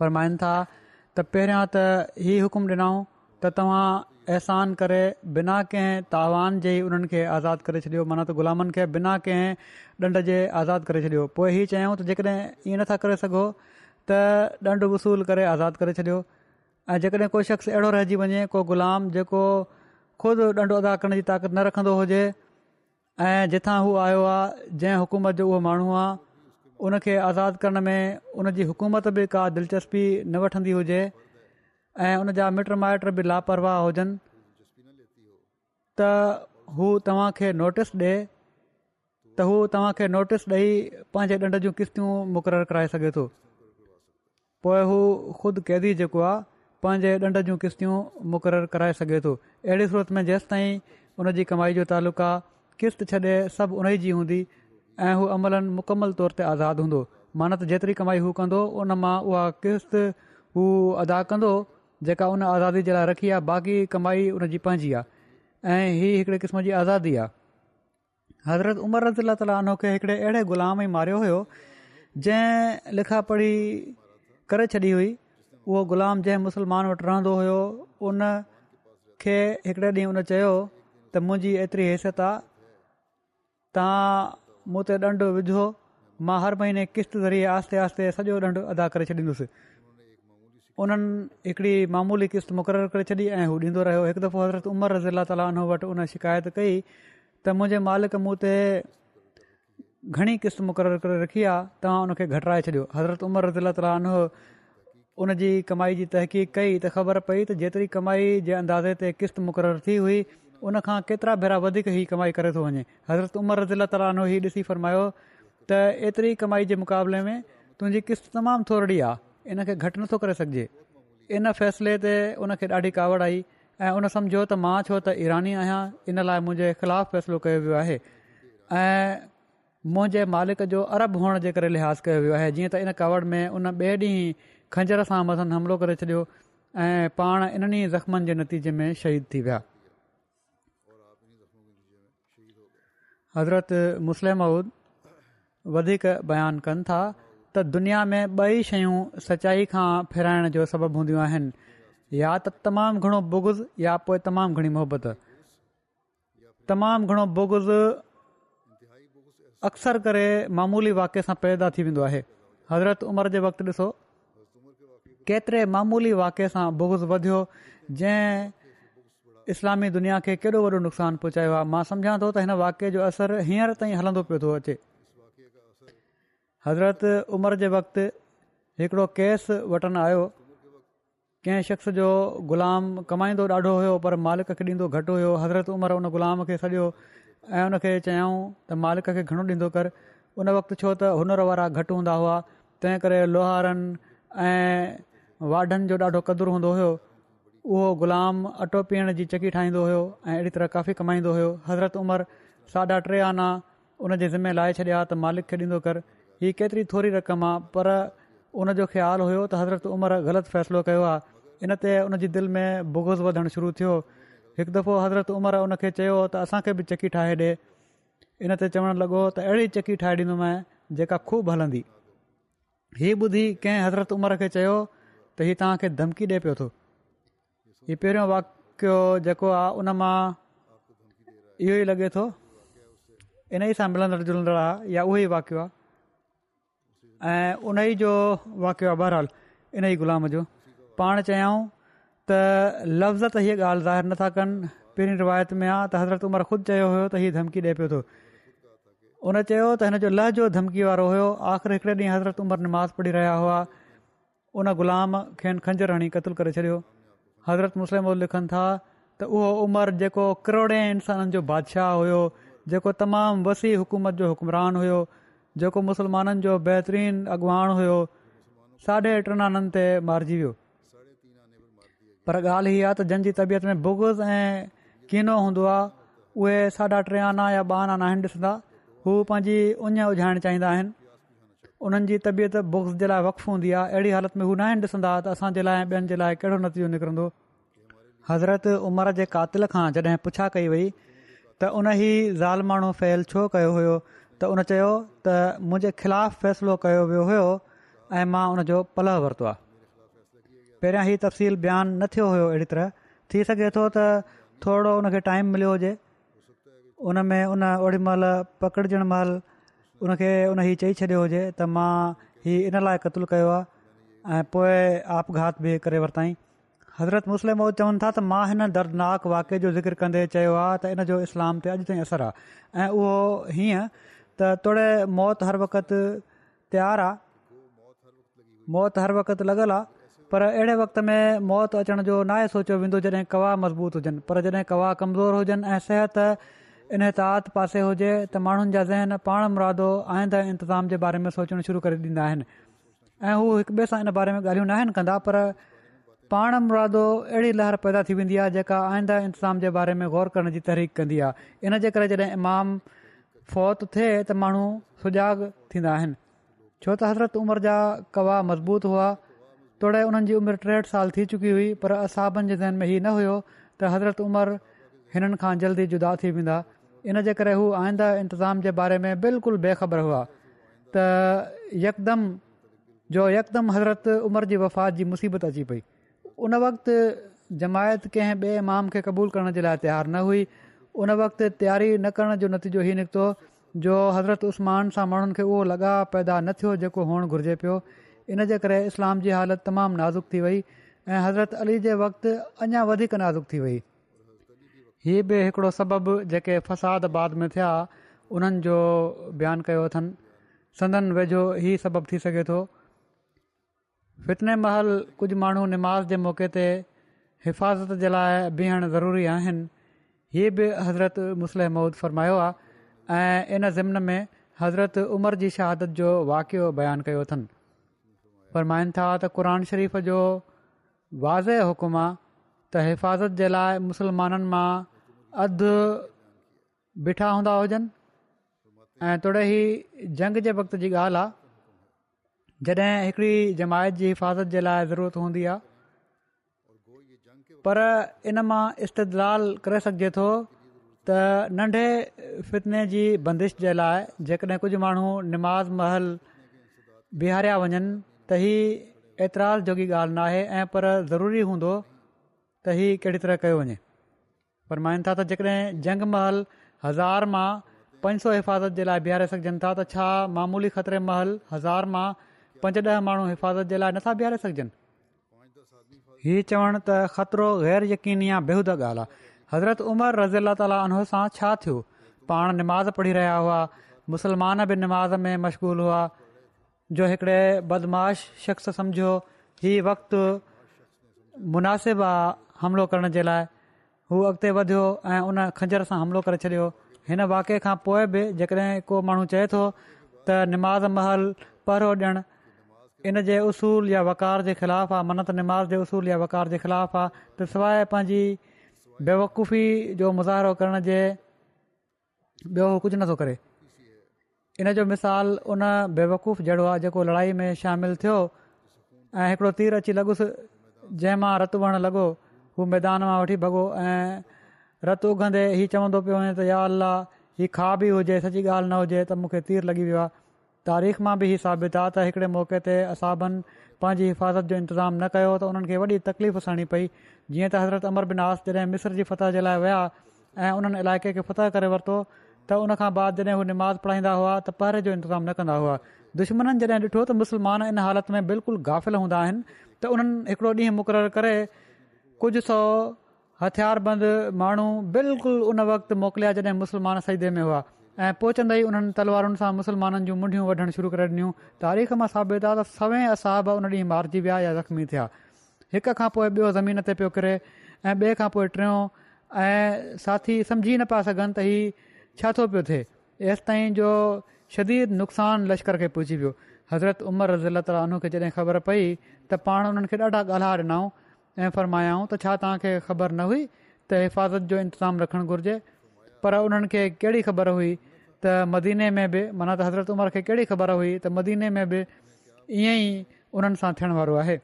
Speaker 1: फरमाइनि था त पहिरियां त ई हुकुमु ॾिनऊं त तव्हां अहसान करे बिना कंहिं तावान जे उन्हनि खे आज़ादु करे छॾियो माना त ग़ुलामनि खे बिना कंहिं ॾंढ जे आज़ादु करे छॾियो पोइ ई चयूं त जेकॾहिं ईअं नथा करे सघो त ॾंढ वसूलु करे आज़ादु करे छॾियो ऐं जेकॾहिं कोई शख़्स अहिड़ो रहिजी वञे को ग़ुलाम जेको ख़ुदि ॾंढो अदा करण जी ताक़त न रखंदो हुजे ऐं जिथां हू आयो आहे जंहिं हुकूमत जो उहो माण्हू आहे उनखे आज़ादु करण में उन जी हुकूमत बि का दिलचस्पी न वठंदी हुजे ऐं उन जा मिट माइट बि लापरवाह हुजनि त हू तव्हांखे नोटिस ॾे त हू तव्हांखे नोटिस ॾेई पंहिंजे ॾंड जूं किश्तियूं मुक़ररु कराए सघे थो पोइ हू ख़ुदि क़ैदी जेको आहे पंहिंजे ॾंड जूं किश्तियूं मुक़ररु कराए सघे थो अहिड़ी सूरत में जेसि ताईं उन जी जो तालुक़ु आहे किश्त छॾे सभु उन जी हूंदी ऐं हू अमलनि मुकमल तौर ते आज़ादु हूंदो मानत जेतिरी कमाई हू कंदो उन मां उहा किस्त हू अदा कंदो जेका उन आज़ादी जे लाइ रखी आहे बाक़ी कमाई हुनजी पंहिंजी आहे ऐं ही हिकड़े क़िस्म जी आज़ादी आहे हज़रत उमर रज़ील ताली उनखे हिकिड़े अहिड़े ग़ुलाम ई मारियो हुयो जंहिं लिखा पढ़ी करे छॾी हुई उहो ग़ुलाम जंहिं मुसलमान वटि रहंदो हुयो उन खे हिकिड़े ॾींहुं उन चयो त मुंहिंजी एतिरी हैसियत आहे तव्हां मूं ते विझो मां हर महीने किश्त ज़रिए आहिस्ते आहिस्ते सॼो अदा करे छॾींदुसि उन्हनि हिकिड़ी मामूली क़िस्त मुक़ररु करे छॾी ऐं हू ॾींदो रहियो हिकु दफ़ो हज़रत उमर रज़ीला तालीनो वटि उन शिकायत कई त मुंहिंजे मालिक मूं ते घणी किश्त मुक़ररु करे रखी आहे तव्हां उनखे घटाए छॾियो हज़रत उमिर रज़ीला तालीनो उन कमाई जी तहक़ीक़ कई त ख़बर पई त जेतिरी कमाई जे अंदाज़े ते किस्त मुक़ररु थी हुई उनखां केतिरा भेरा वधीक ई कमाई करे थो वञे हज़रत उमर रज़ीला तालीनो ही ॾिसी फरमायो त एतिरी कमाई जे मुक़ाबले में तुंहिंजी किस्त तमामु थोरी आहे इन खे घटि नथो करे सघिजे इन फ़ैसिले ते उनखे ॾाढी कावड़ आई ऐं उन सम्झो त मां छो त ईरानी आहियां इन लाइ मुंहिंजे ख़िलाफ़ु फ़ैसिलो कयो वियो आहे ऐं मुंहिंजे मालिक जो अरब हुअण जे करे लिहाज़ु कयो वियो आहे जीअं त इन कावड़ में उन ॿिए ॾींहुं खंजर सां मथां हमिलो करे छॾियो ऐं पाण इन्हनि ज़ख़्मनि जे नतीजे में शहीद थी विया हज़रत मुस्लिम माउद वधीक बयानु कनि था त दुनिया में ॿई शयूं सचाई खां फेराइण जो सबबु हूंदियूं आहिनि या त तमामु घणो बुगुज़ या पोइ तमामु घणी मोहबत तमामु घणो बुगुज़ अक्सर करे मामूली वाके सां पैदा थी वेंदो आहे हज़रत उमर जे वक़्तु ॾिसो केतिरे मामूली वाक्य सां बुगुज़ वधियो जंहिं इस्लामी दुनिया खे केॾो वॾो नुक़सानु पहुचायो आहे मां समुझां थो त हिन वाक्य जो असरु हींअर ताईं हलंदो पियो थो अचे हज़रत उमिरि जे वक़्ति हिकिड़ो केस वटणु आयो कंहिं शख़्स जो ग़ुलाम कमाईंदो ॾाढो हुयो पर मालिक खे ॾींदो घटि हुयो हज़रत उमिरि उन ग़ुलाम खे सॼो ऐं उन खे चयाऊं त मालिक खे घणो ॾींदो कर उन वक़्ति छो त हुनर वारा घटि हूंदा हुआ तंहिं करे लोहारनि ऐं वाढनि जो ॾाढो क़दुरु हूंदो हुयो उहो ग़ुलाम अटो पीअण जी चकी ठाहींदो हुयो ऐं अहिड़ी तरह काफ़ी कमाईंदो हुयो हज़रत उमिरि साढा टे आना उन जे ज़िमे लाइ छॾिया त मालिक खे ॾींदो कर ही केतिरी थोरी रक़म आहे पर उनजो ख़्यालु हुयो त हज़रत उमिरि ग़लति फ़ैसिलो कयो आहे इनते उन जी दिलि में बुगज़ वधणु शुरू थियो हिकु दफ़ो हज़रत उमिरि उन खे चयो त असांखे बि चकी ठाहे ॾिए इन ते चवणु लॻो त अहिड़ी चकी ठाहे ॾींदोमांइ जेका खूब हलंदी हीअ ॿुधी कंहिं हज़रत उमिरि खे चयो त हीअ तव्हांखे धमकी ॾिए पियो थो हीउ पहिरियों वाकियो जेको आहे उन मां इहो ई लॻे थो इन ई सां मिलंदड़ जुलंदड़ आहे उहो ऐं उन ई जो वाक़ियो आहे बहरहाल इन ई ग़ुलाम जो पाण चयाऊं त लफ़्ज़ त हीअ ॻाल्हि ज़ाहिर नथा कनि पहिरीं रिवायत में आहे त हज़रत उमर ख़ुदि चयो हुयो त हीअ धमकी ॾिए पियो थो उन चयो त हिन जो लहजो धमकी वारो हुयो आख़िर हिकिड़े ॾींहुं हज़रत उमर निमाज़ पढ़ी रहिया हुआ उन ग़ुलाम खेनि खंजर हणी क़तलु करे छॾियो हज़रत मुस्लिम उहे लिखनि था त उहो उमिरि जेको करोड़े इंसाननि जो बादशाह हुयो जेको तमामु वसी हुकूमत जो हुकमरान हुयो जेको मुस्लमाननि जो बहितरीनु अॻुवाण हुयो साढे टिनि ते मारिजी वियो पर ॻाल्हि हीअ त जंहिंजी तबियत में बुग्स ऐं कीनो हूंदो आहे उहे साढा टे आना या ॿ आना आहिनि ॾिसंदा हू पंहिंजी उञ उझाइणु चाहींदा आहिनि उन्हनि जी तबियत बुग्स जे लाइ वकफु हूंदी आहे अहिड़ी हालति में हू न आहिनि ॾिसंदा त असांजे लाइ ॿियनि जे लाइ कहिड़ो नतीजो निकिरंदो हज़रत उमर जे कातिल खां जॾहिं पुछा कई वई त उन ई फैल छो कयो हुयो त उन चयो त मुंहिंजे ख़िलाफ़ु फ़ैसिलो कयो वियो हुयो ऐं मां उनजो पलव वरितो आहे पहिरियां तफ़सील बयानु न थियो हुयो अहिड़ी तरह थी सघे थो त थोरो उनखे टाइम मिलियो हुजे उन में उन ओॾी महिल पकड़जण महिल उन उन हीअ चई छॾियो हुजे त मां हीउ इन लाइ क़त्लु कयो आहे ऐं पोइ आपघात बि करे वरितई हज़रत मुस्लिम चवनि था त मां हिन दर्दनाक वाके जो ज़िक्र कंदे चयो आहे त इन जो इस्लाम ते अॼु ताईं असरु आहे ऐं उहो हीअं त तोड़े मौत हर वक़्तु तयारु आहे मौत हर वक़्तु लॻल आहे पर अहिड़े वक़्त में मौत अचण जो नाहे सोचियो वेंदो जॾहिं कवा मज़बूत हुजनि पर जॾहिं कवा कमज़ोर हुजनि ऐं सिहत इन तहात पासे हुजे त माण्हुनि जा ज़हन पाण मुरादो आइंदा इंतज़ाम जे बारे में सोचणु शुरू करे ॾींदा आहिनि ऐं हू हिकु ॿिए सां इन बारे में ॻाल्हियूं न आहिनि कंदा पर पाण मुरादो अहिड़ी लहर पैदा थी वेंदी आहे जेका आईंदा इंतज़ाम जे बारे में गौर करण जी तहरीकु कंदी आहे इन जे करे जॾहिं इमाम फौत थिए त माण्हू सुजाॻ थींदा आहिनि छो त हज़रत उमिरि जा कवा मज़बूत हुआ तोड़े हुननि जी उमिरि टेहठि साल थी चुकी हुई पर असाबनि जे ज़हन में हीउ न हुयो त हज़रत उमिरि हिननि खां जल्दी जुदा थी वेंदा इन जे करे हू आइंदा इंतिज़ाम जे बारे में बिल्कुलु बेखबर हुआ त यकदम जो यकदम हज़रत उमिरि जी वफ़ात जी मुसीबत अची पई उन वक़्ति जमायत कंहिं ॿिए इमाम खे क़बूल करण जे लाइ तयारु न हुई उन वक़्तु तयारी न करण जो नतीजो इहे निकितो जो हज़रत उस्मान सां माण्हुनि खे उहो लॻा पैदा न थियो जेको हुअणु घुर्जे पियो इन जे करे इस्लाम जी हालति तमामु नाज़ुक थी वई ऐं हज़रत अली जे वक़्ति अञा वधीक नाज़ुक थी वई हीउ बि हिकिड़ो सबबु जेके बाद में थिया उन्हनि जो बयानु कयो अथनि संदन वेझो ई सबबु थी सघे थो फितने महल कुझु माण्हू निमाज़ जे मौक़े ते हिफ़ाज़त जे लाइ बिहण ज़रूरी आहिनि हीअ बि हज़रत मुसलम फ़रमायो आहे ऐं इन ज़िम में हज़रत उमर जी शहादत जो वाक़ियो बयानु कयो अथनि फ़रमाइनि था त क़रान शरीफ़ जो वाज़े हुकुम आहे त हिफ़ाज़त जे लाइ मुसलमाननि मां अधु ॿीठा हूंदा हुजनि جنگ तुड़े وقت जंग जे वक़्त जी ॻाल्हि आहे जॾहिं हिकिड़ी जमायत जी हिफ़ाज़त जे लाइ ज़रूरत पर इन मां इस्तदलाल करे सघिजे थो त नंढे फितने जी बंदिश जे लाइ जेकॾहिं कुझु माण्हू निमाज़ महल बीहारिया वञनि त हीउ एतिराज़ जोगी ॻाल्हि न आहे ऐं पर ज़रूरी हूंदो त ही कहिड़ी तरह कयो वञे पर मायूं था त जेकॾहिं जंग महल हज़ार मां पंज सौ हिफ़ाज़त जे लाइ बीहारे सघजनि था त छा मामूली ख़तरे महल हज़ार मां पंज ॾह माण्हू हिफ़ाज़त जे लाइ नथा बीहारे सघजनि हीअ चवणु त ख़तरो गैर यकीनी या बेहूद ॻाल्हि आहे हज़रत उमर रज़ी अला ताली उन सां छा थियो पाण निमाज़ पढ़ी रहिया हुआ मुसलमान बि निमाज़ में मशगूल हुआ जो हिकिड़े बदमाश शख़्स सम्झो हीउ वक़्तु मुनासिबु आहे हमिलो करण जे लाइ हू अॻिते वधियो ऐं उन खंजर सां हमिलो करे छॾियो हिन वाक़े खां पोइ बि जेकॾहिं को माण्हू चए थो महल इन जे उसूल या वक़ार जे ख़िलाफ़ु आहे मन्नत निमाज़ जे उसूल या वक़ार जे ख़िलाफ़ु आहे त सवाइ पंहिंजी बेवकूफ़ी जो मुज़रो करण जे ॿियो कुझु नथो करे इन जो मिसाल उन बेवकूफ़ जहिड़ो आहे जेको लड़ाई में शामिल थियो ऐं हिकिड़ो तीर अची लॻुसि जंहिं मां रतु वहणु लॻो हू मैदान मां वठी भॻो ऐं रतु उघंदे हीउ चवंदो पियो वञे त या अलाह हीउ खा बि हुजे सची ॻाल्हि न हुजे त मूंखे तीर लॻी वियो आहे तारीख़ मां बि इहा साबित आहे त हिकिड़े मौके ते असाबनि पंहिंजी हिफ़ाज़त जो इंतज़ाम न कयो त उन्हनि खे वॾी तकलीफ़ सणी पई जीअं त हज़रत अमर बिनास जॾहिं मिस्र जी फतह जे लाइ विया ऐं उन्हनि इलाइक़े खे फत करे वरितो त उनखां बाद जॾहिं हू निमाज़ पढ़ाईंदा हुआ त पर जो इंतज़ाम न कंदा हुआ दुश्मन जॾहिं ॾिठो त मुसलमान इन हालत में बिल्कुलु गाफ़िल हूंदा आहिनि त उन्हनि हिकिड़ो ॾींहुं मुक़ररु करे कुझु सौ हथियार बंदि माण्हू बिल्कुलु उन वक़्तु मोकिलिया जॾहिं मुस्लमान सईदे में हुआ ऐं पोचंदा ई उन्हनि तलवारुनि सां मुस्लमाननि जूं मुंडियूं वढणु शुरू करे ॾिनियूं तारीख़ मां साबित आहे त सवें असाब उन ॾींहुं मारिजी विया या ज़ख़्मी थिया हिक खां पोइ ॿियो ज़मीन ते पियो किरे ऐं ॿिए खां पोइ टियों ऐं साथी सम्झी न पिया सघनि त हीउ छा थो पियो थिए ऐसि ताईं जो शदीद नुक़सान लश्कर खे पुॼी वियो हज़रत उमर रज़ील तालू खे जॾहिं ख़बर पई त पाण उन्हनि खे ॾाढा ॻाल्हा ॾिनऊं ऐं त छा तव्हांखे ख़बर न हुई त हिफ़ाज़त जो इंतज़ामु रखणु घुरिजे पर उन्हनि खे ख़बर हुई त मदीने में बि माना त हज़रत उमिरि खे कहिड़ी ख़बर हुई त मदीने में बि ईअं ई उन्हनि सां थियण वारो आहे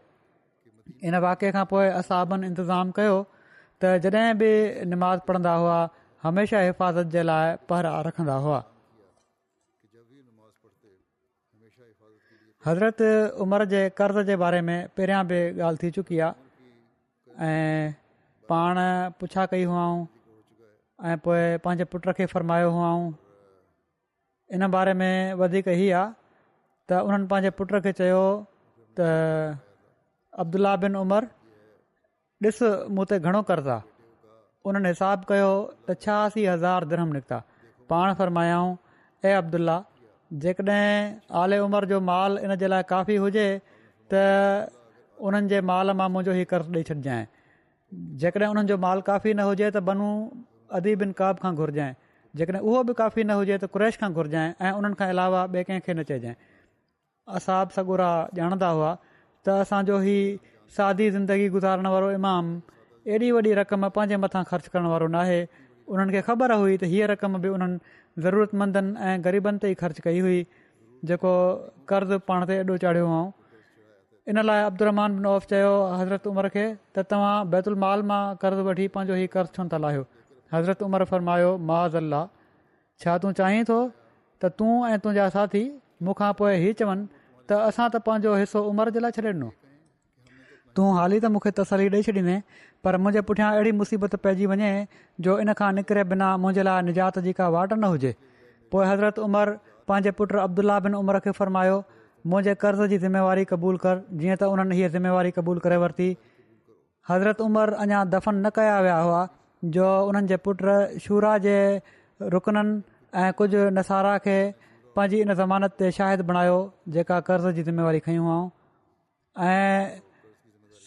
Speaker 1: इन वाके खां पोइ असां बन इंतिज़ामु कयो त जॾहिं बि निमाज़ पढ़ंदा हुआ हमेशह हिफ़ाज़त जे लाइ पहिरां रखंदा हुआ हज़रत उमिरि जे कर्ज़ जे बारे में पहिरियां बि ॻाल्हि थी चुकी आहे ऐं पाण पुछा कई हुआ ऐं पोइ पंहिंजे पुट खे फरमायो इन बारे में वधीक ई आहे त उन्हनि पंहिंजे पुट खे चयो त अब्दुल्ल्ला बिन उमरि ॾिस मूं ते घणो कर्ज़ु आहे उन्हनि हिसाब कयो त छहासी हज़ार धर्मु निकिता पाण फरमायाऊं ए अब्दुल्ल्ला जेकॾहिं आले उमिरि जो माल इन जे लाइ काफ़ी हुजे त उन्हनि जे माल मां मुंहिंजो हीउ कर्ज़ु ॾेई छॾिजांइ जेकॾहिं उन्हनि जो माल काफ़ी न हुजे त बनू अदी काब खां घुरिजांइ जेकॾहिं उहो बि काफ़ी न हुजे त कुरैश खां घुरिजांइ ऐं उन्हनि खां अलावा ॿिए कंहिंखे न चइजांइ असाब सगुरा ॼाणंदा हुआ त असांजो ही सादी ज़िंदगी गुज़ारण वारो इमाम एॾी वॾी रक़म पंहिंजे मथां ख़र्चु करण वारो न आहे उन्हनि खे ख़बर हुई त हीअ रक़म बि उन्हनि ज़रूरतमंदनि ऐं ग़रीबनि ते ई ख़र्चु कई हुई जेको कर्ज़ु पाण ते एॾो चाढ़ियो हुओ इन लाइ बिन औफ़ चयो हज़रत उमर खे त तव्हां बैतुल माल मां कर्ज़ु वठी पंहिंजो हीउ कर्ज़ु छो था लाहियो हज़रत उमिरि फ़रमायो माज़ल्ला छा तूं चाहीं थो त तूं ऐं तुंहिंजा साथी मूंखां पोइ हीअ चवनि त असां त पंहिंजो हिसो उमिरि जे लाइ छॾे ॾिनो तूं हाली त मूंखे तसली ॾेई छॾींदे पर मुंहिंजे पुठियां अहिड़ी मुसीबत पइजी वञे जो इन खां निकिरे बिना मुंहिंजे लाइ निजात जी का वाट न हुजे पोइ हज़रत उमरि पंहिंजे पुटु अब्दुल्ला बिन उमर खे फ़र्मायो मुंहिंजे कर्ज़ जी ज़िम्मेवारी क़बूलु कर जीअं त उन्हनि हीअ ज़िमेवारी क़बूल करे वरिती हज़रत उमिरि अञां दफ़न न कया विया हुआ जो उन्हनि जे पुटु शूरा जे रुकननि ऐं कुझु नसारा खे पंहिंजी इन ज़मानत ते शाहिद बणायो जेका कर्ज़ जी ज़िम्मेवारी खयूं ऐं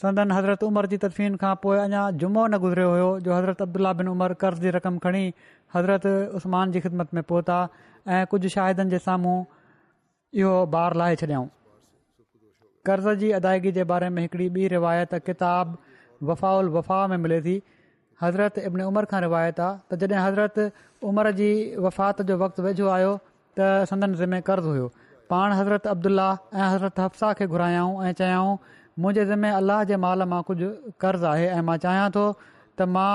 Speaker 1: संदन हज़रत उमिरि जी तदफ़ीन खां पोइ अञा जुमो न गुज़रियो हुयो जो हज़रत अब्दुला बिन उमर कर्ज़ जी रक़म खणी हज़रत उस्मान जी ख़िदमत में पहुता ऐं कुझु शाहिदनि जे साम्हूं इहो ॿार लाहे छॾियऊं कर्ज़ जी अदायगी जे बारे में हिकिड़ी ॿी रिवायत किताब वफ़ाउल वफ़ा में मिले थी हज़रत इब्न उमर खां रिवायत आहे त जॾहिं हज़रत उमिरि जी वफ़ात जो वक़्तु वेझो आयो त संदन ज़िमे कर्ज़ु हुयो पाण हज़रत अब्दुल्ला ऐं हज़रत हफ्साह खे घुरायऊं ऐं चयाऊं मुंहिंजे ज़िमे अलाह जे माल मां कुझु कर्ज़ु आहे ऐं मां चाहियां थो त मां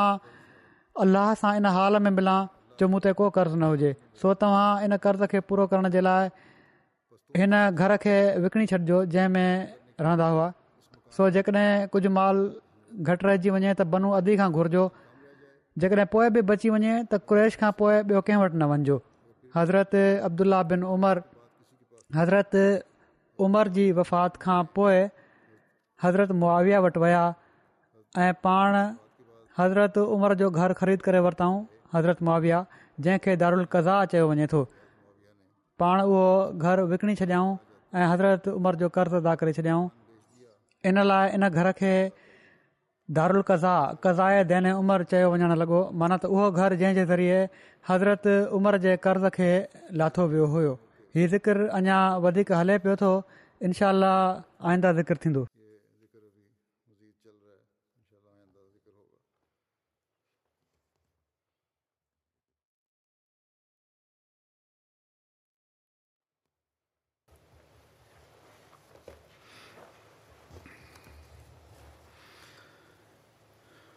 Speaker 1: अल्लाह सां इन हाल में मिलां जो मूं को कर्ज़ु न हुजे सो तव्हां इन कर्ज़ खे पूरो करण जे लाइ हिन घर खे विकिणी छॾिजो जंहिं में रहंदा हुआ सो जेकॾहिं कुझु माल घटि रहिजी वञे त बनू अदी खां घुरिजो जेकॾहिं पोइ बि बची वञे त क्रेश खां पोइ ॿियो कंहिं वटि न वञिजो हज़रत अब्दुला बिन उमर हज़रत उमर जी वफ़ात खां पोइ हज़रत मुआविया वटि विया ऐं पाण हज़रत उमिरि जो घरु ख़रीद करे वरिताऊं हज़रत मुआविया जंहिंखे दारुल कज़ा चयो वञे थो पाण उहो घरु विकिणी छॾियाऊं ऐं हज़रत उमिरि जो कर्ज़ु अदा करे छॾियऊं इन लाइ इन घर खे दारुल कज़ा कज़ाए दैन उमर चयो वञणु लॻो माना त उहो घर जंहिं जे ज़रिए हज़रत उमिरि जे कर्ज़ खे लाथो वियो हुयो हीउ ज़िकिर अञा वधीक हले पियो थो इनशा आईंदा ज़िक्र थींदो